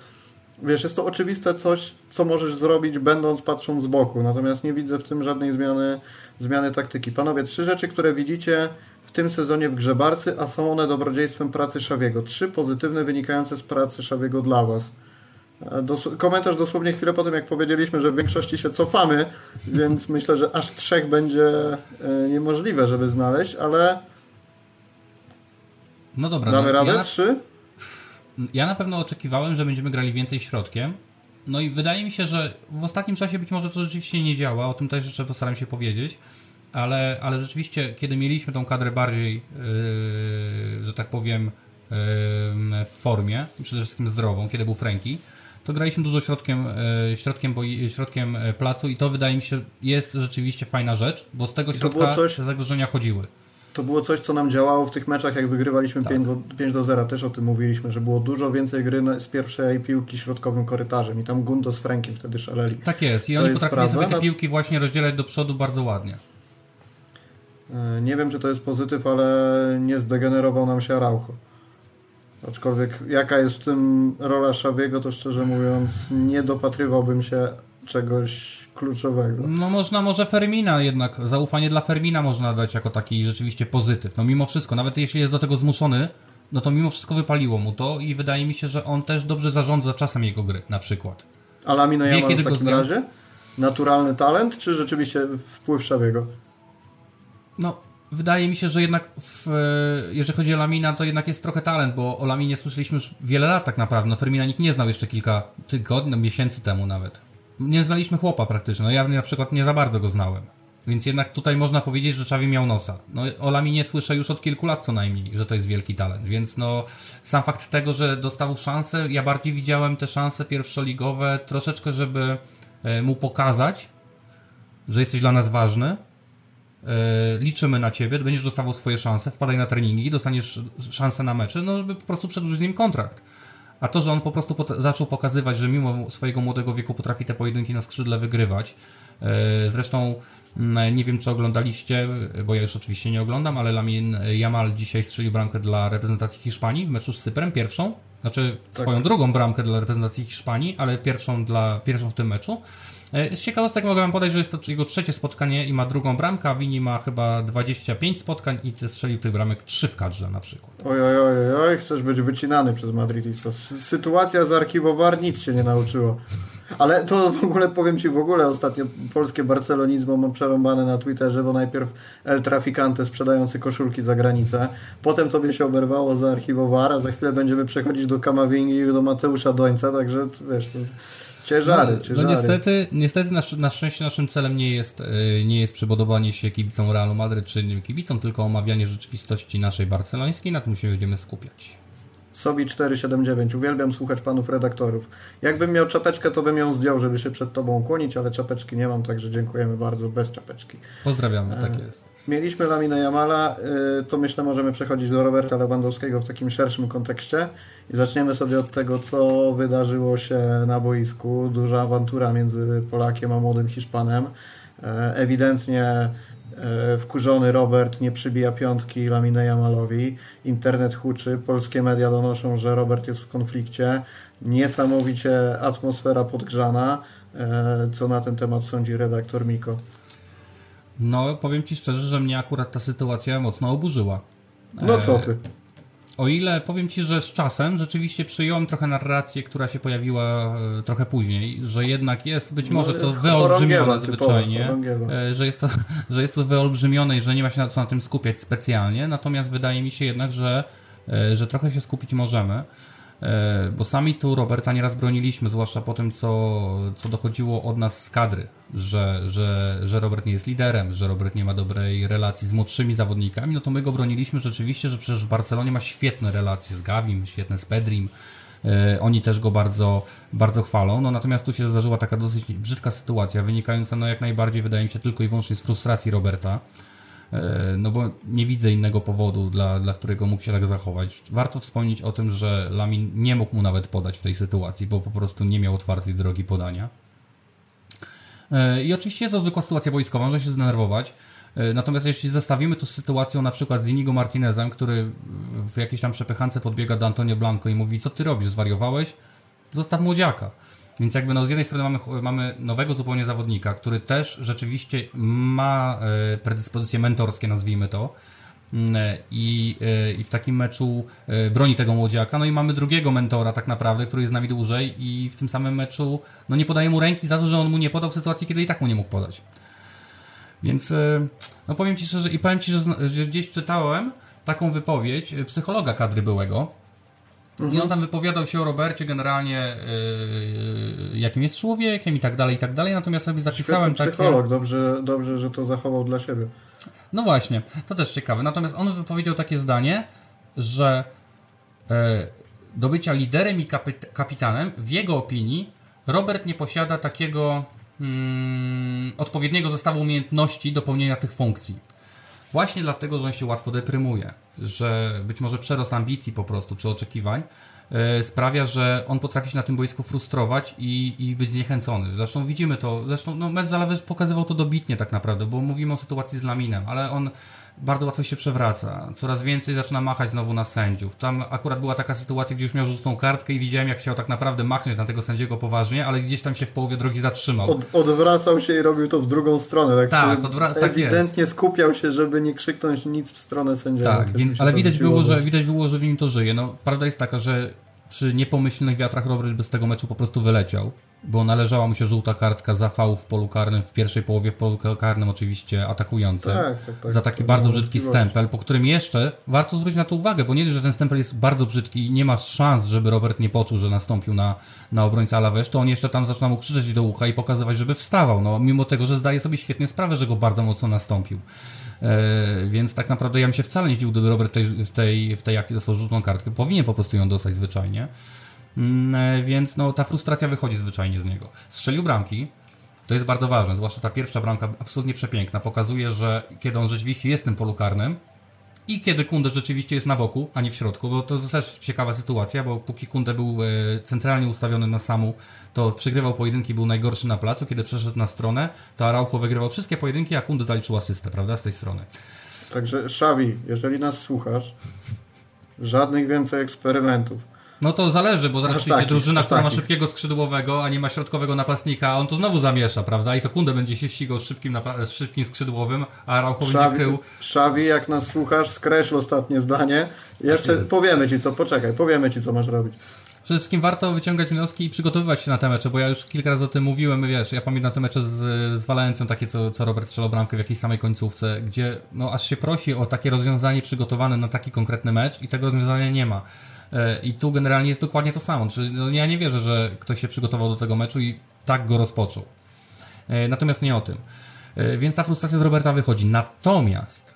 wiesz, jest to oczywiste coś, co możesz zrobić, będąc patrząc z boku. Natomiast nie widzę w tym żadnej zmiany, zmiany taktyki. Panowie, trzy rzeczy, które widzicie w tym sezonie w Grzebarcy, a są one dobrodziejstwem pracy Szawiego. Trzy pozytywne wynikające z pracy Szawiego dla Was. E, dos komentarz dosłownie chwilę po tym, jak powiedzieliśmy, że w większości się cofamy, więc (laughs) myślę, że aż trzech będzie e, niemożliwe, żeby znaleźć, ale. No dobra, damy no, radę? Ja... Trzy? Ja na pewno oczekiwałem, że będziemy grali więcej środkiem. No i wydaje mi się, że w ostatnim czasie być może to rzeczywiście nie działa, o tym też jeszcze postaram się powiedzieć, ale, ale rzeczywiście, kiedy mieliśmy tą kadrę bardziej, yy, że tak powiem, yy, w formie, przede wszystkim zdrową, kiedy był Franki, to graliśmy dużo środkiem, yy, środkiem, boi, środkiem placu i to wydaje mi się jest rzeczywiście fajna rzecz, bo z tego środka coś... zagrożenia chodziły to było coś, co nam działało w tych meczach, jak wygrywaliśmy tak. 5, do, 5 do 0. Też o tym mówiliśmy, że było dużo więcej gry z pierwszej piłki środkowym korytarzem i tam Gundo z Frankiem wtedy szaleli. Tak jest i to oni potrafili sobie te piłki właśnie rozdzielać do przodu bardzo ładnie. E, nie wiem, czy to jest pozytyw, ale nie zdegenerował nam się Araujo. Aczkolwiek jaka jest w tym rola Szabiego, to szczerze mówiąc nie dopatrywałbym się czegoś kluczowego. No można może Fermina jednak, zaufanie dla Fermina można dać jako taki rzeczywiście pozytyw. No mimo wszystko, nawet jeśli jest do tego zmuszony, no to mimo wszystko wypaliło mu to i wydaje mi się, że on też dobrze zarządza czasem jego gry, na przykład. A Lamino Jamal w takim razie? Naturalny talent, czy rzeczywiście wpływ Szabiego? No, wydaje mi się, że jednak w, jeżeli chodzi o Lamina, to jednak jest trochę talent, bo o Laminie słyszeliśmy już wiele lat tak naprawdę. No Fermina nikt nie znał jeszcze kilka tygodni, miesięcy temu nawet nie znaliśmy chłopa praktycznie. No ja na przykład nie za bardzo go znałem. Więc jednak tutaj można powiedzieć, że Czawi miał nosa. No o Lami nie słyszę już od kilku lat co najmniej, że to jest wielki talent, więc no sam fakt tego, że dostał szansę, ja bardziej widziałem te szanse pierwszoligowe troszeczkę, żeby e, mu pokazać, że jesteś dla nas ważny, e, liczymy na ciebie, będziesz dostawał swoje szanse, wpadaj na treningi, dostaniesz szansę na mecze, no żeby po prostu przedłużyć nim kontrakt. A to, że on po prostu pot zaczął pokazywać, że mimo swojego młodego wieku potrafi te pojedynki na skrzydle wygrywać. E, zresztą mm, nie wiem, czy oglądaliście, bo ja już oczywiście nie oglądam, ale Lamin Jamal dzisiaj strzelił bramkę dla reprezentacji Hiszpanii w meczu z Cyprem, pierwszą. Znaczy tak. swoją drugą bramkę dla reprezentacji Hiszpanii, ale pierwszą, dla, pierwszą w tym meczu. E, z ciekawostek mogę wam podać, że jest to jego trzecie spotkanie i ma drugą bramkę, a Wini ma chyba 25 spotkań i strzelił tych bramek 3 w kadrze na przykład. Oj, oj, oj, oj, chcesz być wycinany przez Madridista. Sytuacja z archiwowar nic się nie nauczyło. Ale to w ogóle powiem Ci, w ogóle ostatnio polskie barcelonizmo mam przerąbane na Twitterze, bo najpierw El Traficante sprzedający koszulki za granicę, potem tobie się oberwało za archiwowara, za chwilę będziemy przechodzić do Kamawingi i do Mateusza Dońca, także wiesz... To... Ciężary, no, ciężary. No niestety, niestety na, na szczęście naszym celem nie jest, e, nie jest przybudowanie się kibicom Realu Madryt czy innym kibicom, tylko omawianie rzeczywistości naszej barcelońskiej, na tym się będziemy skupiać. Sobi 479. Uwielbiam słuchać panów redaktorów. Jakbym miał czapeczkę, to bym ją zdjął, żeby się przed tobą ukłonić, ale czapeczki nie mam, także dziękujemy bardzo bez czapeczki. Pozdrawiamy, tak e, jest. Mieliśmy Laminę Jamala, y, to myślę możemy przechodzić do Roberta Lewandowskiego w takim szerszym kontekście i zaczniemy sobie od tego, co wydarzyło się na boisku. Duża awantura między Polakiem a młodym Hiszpanem. E, ewidentnie e, wkurzony Robert nie przybija piątki Laminę Jamalowi. Internet huczy, polskie media donoszą, że Robert jest w konflikcie. Niesamowicie atmosfera podgrzana. E, co na ten temat sądzi redaktor Miko? No, powiem Ci szczerze, że mnie akurat ta sytuacja mocno oburzyła. No co ty? O ile powiem Ci, że z czasem rzeczywiście przyjąłem trochę narrację, która się pojawiła e, trochę później, że jednak jest być no, może to wyolbrzymione zwyczajnie, e, że jest to, (laughs) że jest to wyolbrzymione i że nie ma się na co na tym skupiać specjalnie, natomiast wydaje mi się jednak, że, e, że trochę się skupić możemy. E, bo sami tu Roberta nieraz broniliśmy, zwłaszcza po tym, co, co dochodziło od nas z kadry, że, że, że Robert nie jest liderem, że Robert nie ma dobrej relacji z młodszymi zawodnikami, no to my go broniliśmy rzeczywiście, że przecież w Barcelonie ma świetne relacje z Gavim, świetne z Pedrim, e, oni też go bardzo, bardzo chwalą. No natomiast tu się zdarzyła taka dosyć brzydka sytuacja, wynikająca no jak najbardziej, wydaje mi się, tylko i wyłącznie z frustracji Roberta. E, no bo nie widzę innego powodu, dla, dla którego mógł się tak zachować. Warto wspomnieć o tym, że Lamin nie mógł mu nawet podać w tej sytuacji, bo po prostu nie miał otwartej drogi podania. E, I oczywiście jest to zwykła sytuacja wojskowa, może się zdenerwować. E, natomiast jeśli zestawimy to z sytuacją na przykład z Inigo Martinezem, który w jakiejś tam przepychance podbiega do Antonio Blanco i mówi, co ty robisz, zwariowałeś? Zostaw młodziaka. Więc jakby no z jednej strony mamy, mamy nowego zupełnie zawodnika, który też rzeczywiście ma e, predyspozycje mentorskie, nazwijmy to. Mm, e, I, e, I w takim meczu broni tego młodziaka. No i mamy drugiego mentora, tak naprawdę, który jest z nami dłużej, i w tym samym meczu no nie podaje mu ręki za to, że on mu nie podał w sytuacji, kiedy i tak mu nie mógł podać. Więc no powiem Ci szczerze, i powiem Ci, że, że gdzieś czytałem taką wypowiedź psychologa kadry byłego, Mhm. I on tam wypowiadał się o Robercie generalnie, yy, jakim jest człowiekiem i tak dalej, i tak dalej. Natomiast sobie zapisałem takie... psycholog, dobrze, dobrze, że to zachował dla siebie. No właśnie, to też ciekawe. Natomiast on wypowiedział takie zdanie, że yy, do bycia liderem i kapitanem, w jego opinii, Robert nie posiada takiego mm, odpowiedniego zestawu umiejętności do pełnienia tych funkcji. Właśnie dlatego, że on się łatwo deprymuje, że być może przerost ambicji po prostu, czy oczekiwań yy, sprawia, że on potrafi się na tym boisku frustrować i, i być zniechęcony. Zresztą widzimy to, zresztą no, Metz pokazywał to dobitnie tak naprawdę, bo mówimy o sytuacji z Laminem, ale on bardzo łatwo się przewraca. Coraz więcej zaczyna machać znowu na sędziów. Tam akurat była taka sytuacja, gdzie już miał żółtą kartkę i widziałem, jak chciał tak naprawdę machnąć na tego sędziego poważnie, ale gdzieś tam się w połowie drogi zatrzymał. Od, odwracał się i robił to w drugą stronę. Tak, tak, odwra- tak ewidentnie jest. skupiał się, żeby nie krzyknąć nic w stronę sędziego. Tak, więc, ale widać było, że, widać było, że w nim to żyje. No, prawda jest taka, że przy niepomyślnych wiatrach Robert by z tego meczu po prostu wyleciał. Bo należała mu się żółta kartka za fał w polu karnym, w pierwszej połowie w polu karnym oczywiście atakującym. Tak, tak, tak. za taki bardzo brzydki stempel, po którym jeszcze warto zwrócić na to uwagę, bo nie dość, że ten stempel jest bardzo brzydki i nie ma szans, żeby Robert nie poczuł, że nastąpił na, na obrońcę Alavés, to on jeszcze tam zaczyna mu krzyczeć do ucha i pokazywać, żeby wstawał, no mimo tego, że zdaje sobie świetnie sprawę, że go bardzo mocno nastąpił. E, więc tak naprawdę ja bym się wcale nie zdziwił, gdyby Robert tej, w, tej, w tej akcji dostał żółtą kartkę. Powinien po prostu ją dostać zwyczajnie. Mm, e, więc no, ta frustracja wychodzi zwyczajnie z niego. Strzelił bramki, to jest bardzo ważne, zwłaszcza ta pierwsza bramka, absolutnie przepiękna. Pokazuje, że kiedy on rzeczywiście jest tym polu karnym i kiedy Kunde rzeczywiście jest na boku, a nie w środku, bo to też ciekawa sytuacja, bo póki Kunde był e, centralnie ustawiony na samu, to przegrywał pojedynki, był najgorszy na placu. Kiedy przeszedł na stronę, to Araujo wygrywał wszystkie pojedynki, a Kunde zaliczył asystę, prawda, z tej strony. Także Szawi, jeżeli nas słuchasz, żadnych więcej eksperymentów. No to zależy, bo zaraz przyjdzie drużyna, która ma szybkiego skrzydłowego, a nie ma środkowego napastnika, a on to znowu zamiesza, prawda? I to Kunde będzie się ścigał z szybkim, z szybkim skrzydłowym, a Araujo będzie krył. Szawi, jak nas słuchasz, skreśl ostatnie zdanie. Jeszcze jest. powiemy ci co, poczekaj, powiemy ci co masz robić. Przede wszystkim warto wyciągać wnioski i przygotowywać się na te mecze, bo ja już kilka razy o tym mówiłem, wiesz, ja pamiętam te mecze z, z Walencją, takie co, co Robert strzelał bramkę w jakiejś samej końcówce, gdzie no aż się prosi o takie rozwiązanie przygotowane na taki konkretny mecz i tego rozwiązania nie ma. E, I tu generalnie jest dokładnie to samo, czyli no, ja nie wierzę, że ktoś się przygotował do tego meczu i tak go rozpoczął. E, Natomiast nie o tym. E, Więc ta frustracja z Roberta wychodzi. Natomiast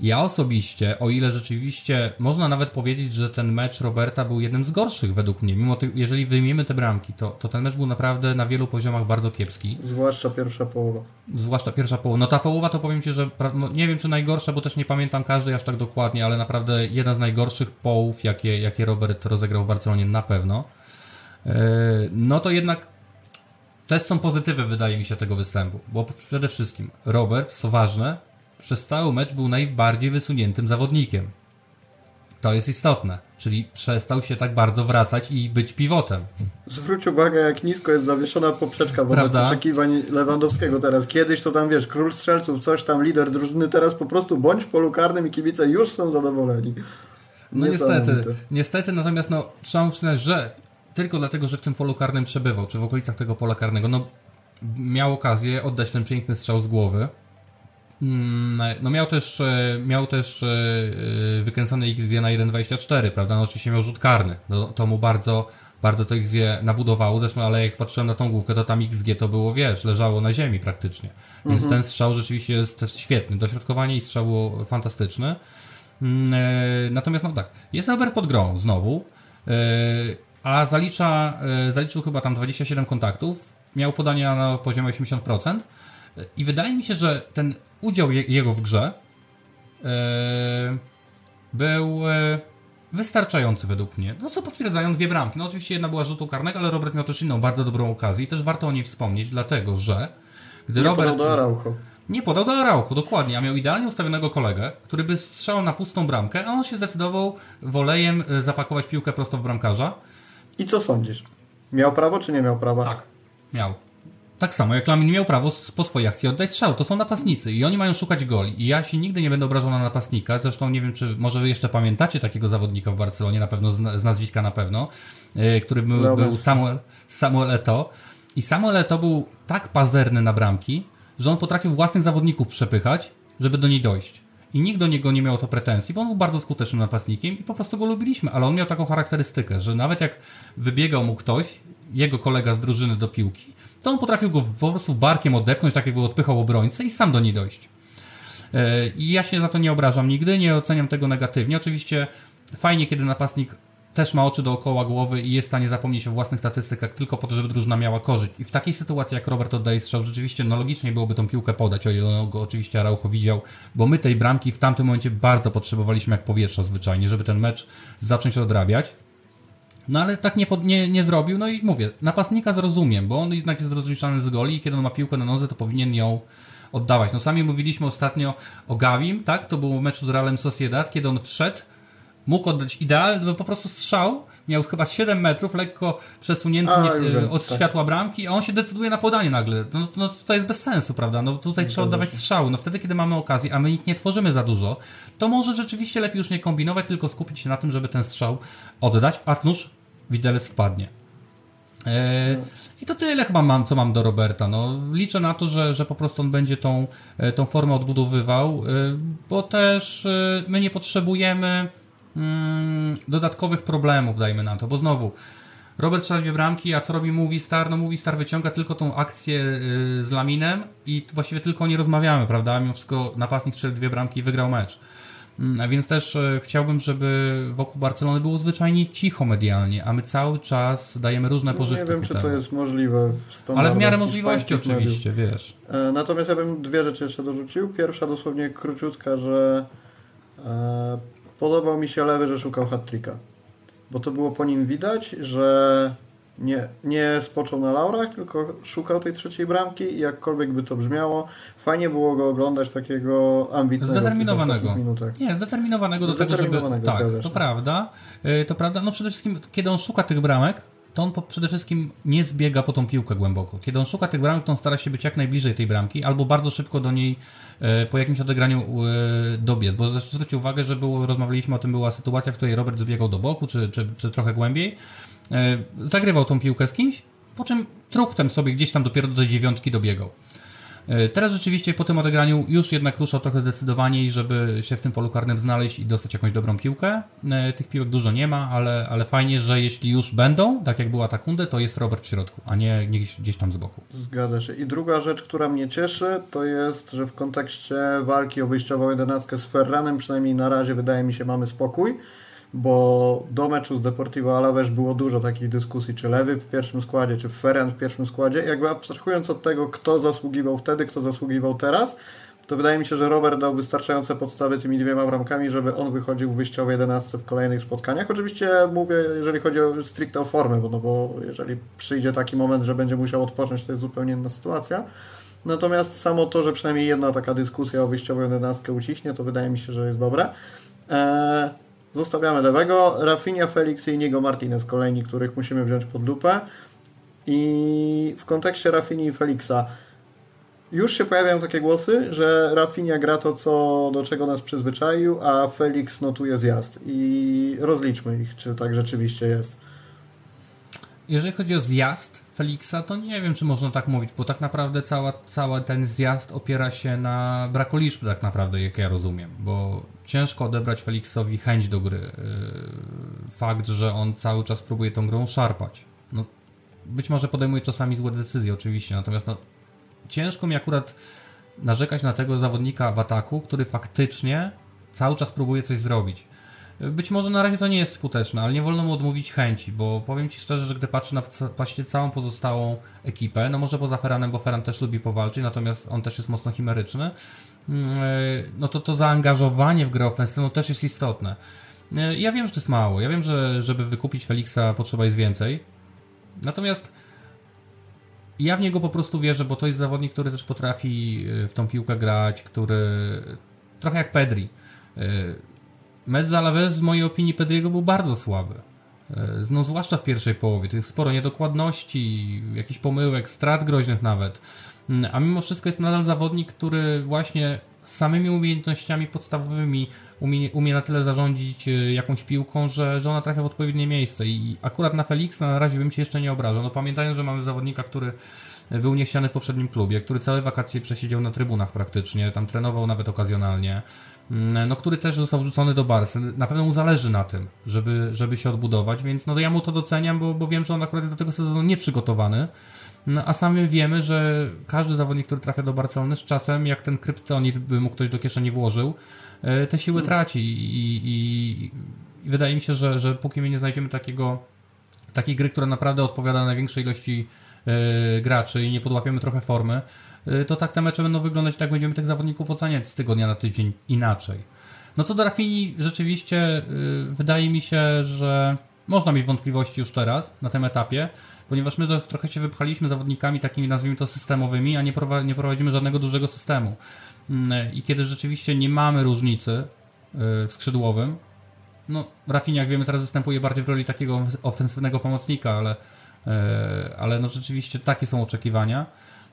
ja osobiście, o ile rzeczywiście można nawet powiedzieć, że ten mecz Roberta był jednym z gorszych według mnie, mimo tych, jeżeli wyjmiemy te bramki, to, to ten mecz był naprawdę na wielu poziomach bardzo kiepski, Zwłaszcza pierwsza połowa. zwłaszcza pierwsza połowa. No ta połowa to powiem Ci, że no, nie wiem czy najgorsza, bo też nie pamiętam każdej aż tak dokładnie, ale naprawdę jedna z najgorszych połów, jakie, jakie Robert rozegrał w Barcelonie na pewno. Yy, No to jednak też są pozytywy, wydaje mi się, tego występu, bo przede wszystkim Robert, co ważne, przez cały mecz był najbardziej wysuniętym zawodnikiem. To jest istotne, czyli przestał się tak bardzo wracać i być pivotem. Zwróć uwagę, jak nisko jest zawieszona poprzeczka wobec Prawda? oczekiwań Lewandowskiego teraz. Kiedyś to tam, wiesz, król strzelców, coś tam, lider drużyny, teraz po prostu bądź w polu karnym i kibice już są zadowoleni. No niestety, niestety, natomiast no, trzeba przyznać, że tylko dlatego, że w tym polu karnym przebywał, czy w okolicach tego pola karnego, no miał okazję oddać ten piękny strzał z głowy. Mm, No miał też, e, miał też e, e, wykręcone XG na 1.24, prawda? No oczywiście miał rzut karny. No, to mu bardzo, bardzo to XG nabudowało. Zresztą, ale jak patrzyłem na tą główkę, to tam XG to było, wiesz, leżało na ziemi praktycznie. Więc ten strzał rzeczywiście jest też świetny. Dośrodkowanie i strzał było fantastyczne. Mm, Natomiast no tak, jest Robert pod grą znowu, a zalicza, zaliczył chyba tam 27 kontaktów, miał podania na poziomie 80% e, i wydaje mi się, że ten udział je, jego w grze e, był e, wystarczający według mnie. No co potwierdzają dwie bramki. No oczywiście jedna była rzutu karnego, ale Robert miał też inną bardzo dobrą okazję i też warto o niej wspomnieć, dlatego że gdy Nie Robert... podał do Araujo. Nie podał do Arauchu, dokładnie, a miał idealnie ustawionego kolegę, który by strzelał na pustą bramkę, a on się zdecydował wolejem e, zapakować piłkę prosto w bramkarza. I co sądzisz? Miał prawo czy nie miał prawa? Tak, miał. Tak samo jak Lamin miał prawo po swojej akcji oddać strzał. To są napastnicy i oni mają szukać goli. I ja się nigdy nie będę obrażał na napastnika. Zresztą nie wiem, czy może wy jeszcze pamiętacie takiego zawodnika w Barcelonie, na pewno z, na- z nazwiska na pewno, yy, który był, Leo był. Samuel, Samuel Eto. I Samuel Eto był tak pazerny na bramki, że on potrafił własnych zawodników przepychać, żeby do niej dojść. I nikt do niego nie miał to pretensji, bo on był bardzo skutecznym napastnikiem i po prostu go lubiliśmy. Ale on miał taką charakterystykę, że nawet jak wybiegał mu ktoś, jego kolega z drużyny do piłki, to on potrafił go po prostu barkiem odepchnąć, tak jakby odpychał obrońcę i sam do niej dojść. E, I ja się za to nie obrażam nigdy, nie oceniam tego negatywnie. Oczywiście fajnie, kiedy napastnik też ma oczy dookoła głowy i jest w stanie zapomnieć o własnych statystykach tylko po to, żeby drużyna miała korzyść. I w takiej sytuacji, jak Robert oddaje strzał, rzeczywiście no logicznie byłoby tą piłkę podać, o ile go oczywiście Araujo widział, bo my tej bramki w tamtym momencie bardzo potrzebowaliśmy jak powietrza zwyczajnie, żeby ten mecz zacząć odrabiać. No ale tak nie, pod, nie, nie zrobił, no i mówię, napastnika zrozumiem, bo on jednak jest rozliczany z goli i kiedy on ma piłkę na nodze, to powinien ją oddawać. No sami mówiliśmy ostatnio o Gawim, tak? To było w meczu z Realem Sociedad, kiedy on wszedł, mógł oddać idealny, no po prostu strzał, miał chyba z 7 metrów, lekko przesunięty A, nie, od tak. światła bramki, a on się decyduje na podanie nagle. No, no to jest bez sensu, prawda? No tutaj trzeba oddawać strzały. No wtedy, kiedy mamy okazję, a my ich nie tworzymy za dużo, to może rzeczywiście lepiej już nie kombinować, tylko skupić się na tym, żeby ten strzał oddać, a nuż widelec wpadnie. E, I to tyle chyba mam, co mam do Roberta. No, liczę na to, że, że po prostu on będzie tą, e, tą formę odbudowywał, e, bo też my nie potrzebujemy mm, dodatkowych problemów, dajmy na to, bo znowu Robert strzela dwie bramki, a co robi Movie Star? No Movie Star wyciąga tylko tą akcję z Laminem i właściwie tylko o niej rozmawiamy, prawda? Mimo wszystko napastnik strzelił dwie bramki i wygrał mecz. Mm, A więc też e, chciałbym, żeby wokół Barcelony było zwyczajnie cicho medialnie, a my cały czas dajemy różne pożywki Nie wiem, czy to jest możliwe w Ale w miarę możliwości hiszpańskich mediów. oczywiście, wiesz. E, Natomiast ja bym dwie rzeczy jeszcze dorzucił. Pierwsza dosłownie króciutka, że e, podobał mi się lewy, że szukał hat-tricka. Bo to było po nim widać, że nie, nie spoczął na laurach, tylko szukał tej trzeciej bramki i jakkolwiek by to brzmiało, fajnie było go oglądać takiego ambitnego Zdeterminowanego. Nie, zdeterminowanego do tego, żeby... Zdeterminowanego, Tak, to prawda. Y, To prawda. No przede wszystkim, kiedy on szuka tych bramek, to on przede wszystkim nie zbiega po tą piłkę głęboko. Kiedy on szuka tych bramek, to on stara się być jak najbliżej tej bramki, albo bardzo szybko do niej e, po jakimś odegraniu e, dobiec. Bo zwróćcie uwagę, że było, rozmawialiśmy o tym, była sytuacja, w której Robert zbiegał do boku, czy, czy, czy trochę głębiej, e, zagrywał tą piłkę z kimś, po czym truchtem sobie gdzieś tam dopiero do dziewiątki dobiegał. E, Teraz rzeczywiście po tym odegraniu już jednak ruszał trochę zdecydowaniej, żeby się w tym polu karnym znaleźć i dostać jakąś dobrą piłkę. E, Tych piłek dużo nie ma, ale, ale fajnie, że jeśli już będą, tak jak była ta kundę, to jest Robert w środku, a nie gdzieś, gdzieś tam z boku. Zgadza się. I druga rzecz, która mnie cieszy, to jest, że w kontekście walki o wyjściową jedenastkę z Ferranem, przynajmniej na razie wydaje mi się, mamy spokój, bo do meczu z Deportivo Alaves było dużo takich dyskusji, czy Lewy w pierwszym składzie, czy Ferran w pierwszym składzie. Jakby abstrahując od tego, kto zasługiwał wtedy, kto zasługiwał teraz, to wydaje mi się, że Robert dał wystarczające podstawy tymi dwiema bramkami, żeby on wychodził w wyjściowej jedenastce w kolejnych spotkaniach. Oczywiście mówię, jeżeli chodzi o stricte o formę, bo, no bo jeżeli przyjdzie taki moment, że będzie musiał odpocząć, to jest zupełnie inna sytuacja. Natomiast samo to, że przynajmniej jedna taka dyskusja o wyjściową jedenastkę uciśnie, to wydaje mi się, że jest dobre. Eee, zostawiamy lewego. Rafinha, Felix i Inigo Martinez, kolejni, których musimy wziąć pod lupę. I w kontekście Rafini i Felixa już się pojawiają takie głosy, że Rafinha gra to, co, do czego nas przyzwyczaił, a Felix notuje zjazd. I rozliczmy ich, czy tak rzeczywiście jest. Jeżeli chodzi o zjazd Feliksa, to nie wiem, czy można tak mówić, bo tak naprawdę cała, cały ten zjazd opiera się na braku liczb, tak naprawdę, jak ja rozumiem, bo ciężko odebrać Feliksowi chęć do gry. Yy, Fakt, że on cały czas próbuje tą grą szarpać. No, być może podejmuje czasami złe decyzje, oczywiście, natomiast no, ciężko mi akurat narzekać na tego zawodnika w ataku, który faktycznie cały czas próbuje coś zrobić. Być może na razie to nie jest skuteczne, ale nie wolno mu odmówić chęci, bo powiem Ci szczerze, że gdy patrzę na właściwie całą pozostałą ekipę, no może poza Ferranem, bo Ferran też lubi powalczyć, natomiast on też jest mocno chimeryczny, mm, e, no to to zaangażowanie w grę ofensywną też jest istotne. E, Ja wiem, że to jest mało, ja wiem, że żeby wykupić Felixa potrzeba jest więcej, natomiast ja w niego po prostu wierzę, bo to jest zawodnik, który też potrafi e, w tą piłkę grać, który trochę jak Pedri. E, Mecz z Alaves w mojej opinii Pedriego był bardzo słaby. E, No, zwłaszcza w pierwszej połowie. Jest sporo niedokładności, jakichś pomyłek, strat groźnych nawet. Mm, A mimo wszystko jest nadal zawodnik, który właśnie samymi umiejętnościami podstawowymi umie, umie na tyle zarządzić e, jakąś piłką, że, że ona trafia w odpowiednie miejsce. I akurat na Felixa na razie bym się jeszcze nie obrażał. No pamiętajmy, że mamy zawodnika, który był niechciany w poprzednim klubie, który całe wakacje przesiedział na trybunach praktycznie, tam trenował nawet okazjonalnie, no który też został wrzucony do Barsy. Na pewno mu zależy na tym, żeby, żeby się odbudować, więc no ja mu to doceniam, bo, bo wiem, że on akurat jest do tego sezonu nieprzygotowany. No, a sami wiemy, że każdy zawodnik, który trafia do Barcelony, z czasem, jak ten kryptonit by mu ktoś do kieszeni włożył, e, te siły traci i, i, i wydaje mi się, że, że póki my nie znajdziemy takiego, takiej gry, która naprawdę odpowiada największej ilości e, graczy i nie podłapiemy trochę formy, to tak te mecze będą wyglądać, tak będziemy tych zawodników oceniać z tygodnia na tydzień inaczej. No co do Rafini, rzeczywiście y, wydaje mi się, że można mieć wątpliwości już teraz, na tym etapie, ponieważ my trochę się wypchaliśmy zawodnikami takimi, nazwijmy to, systemowymi, a nie, prowa- nie prowadzimy żadnego dużego systemu. Mm, I kiedy rzeczywiście nie mamy różnicy y, w skrzydłowym, no Rafinha, jak wiemy, teraz występuje bardziej w roli takiego ofensywnego pomocnika, ale, ale no rzeczywiście takie są oczekiwania.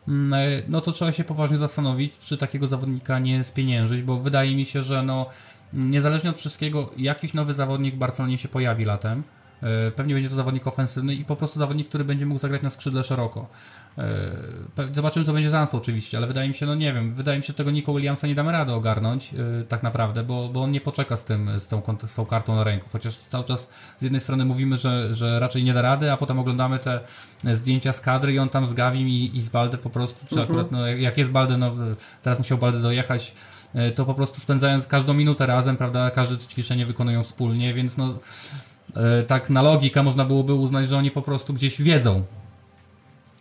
Mm, e, No to trzeba się poważnie zastanowić, czy takiego zawodnika nie spieniężyć, bo wydaje mi się, że no niezależnie od wszystkiego, jakiś nowy zawodnik w Barcelonie się pojawi latem. E, pewnie będzie to zawodnik ofensywny i po prostu zawodnik, który będzie mógł zagrać na skrzydle szeroko. E, zobaczymy, co będzie z Ansą oczywiście, ale wydaje mi się, no nie wiem, wydaje mi się, że tego Nico Williamsa nie damy rady ogarnąć e, tak naprawdę, bo, bo on nie poczeka z tym, z tą, z tą kartą na ręku, chociaż cały czas z jednej strony mówimy, że, że raczej nie da rady, a potem oglądamy te zdjęcia z kadry i on tam z Gawim i, i z Balde po prostu, czy mhm. akurat, no, jak jest Balde, no teraz musiał Balde dojechać, to po prostu spędzając każdą minutę razem, prawda, każde ćwiczenie wykonują wspólnie, więc no tak na logikę można byłoby uznać, że oni po prostu gdzieś wiedzą.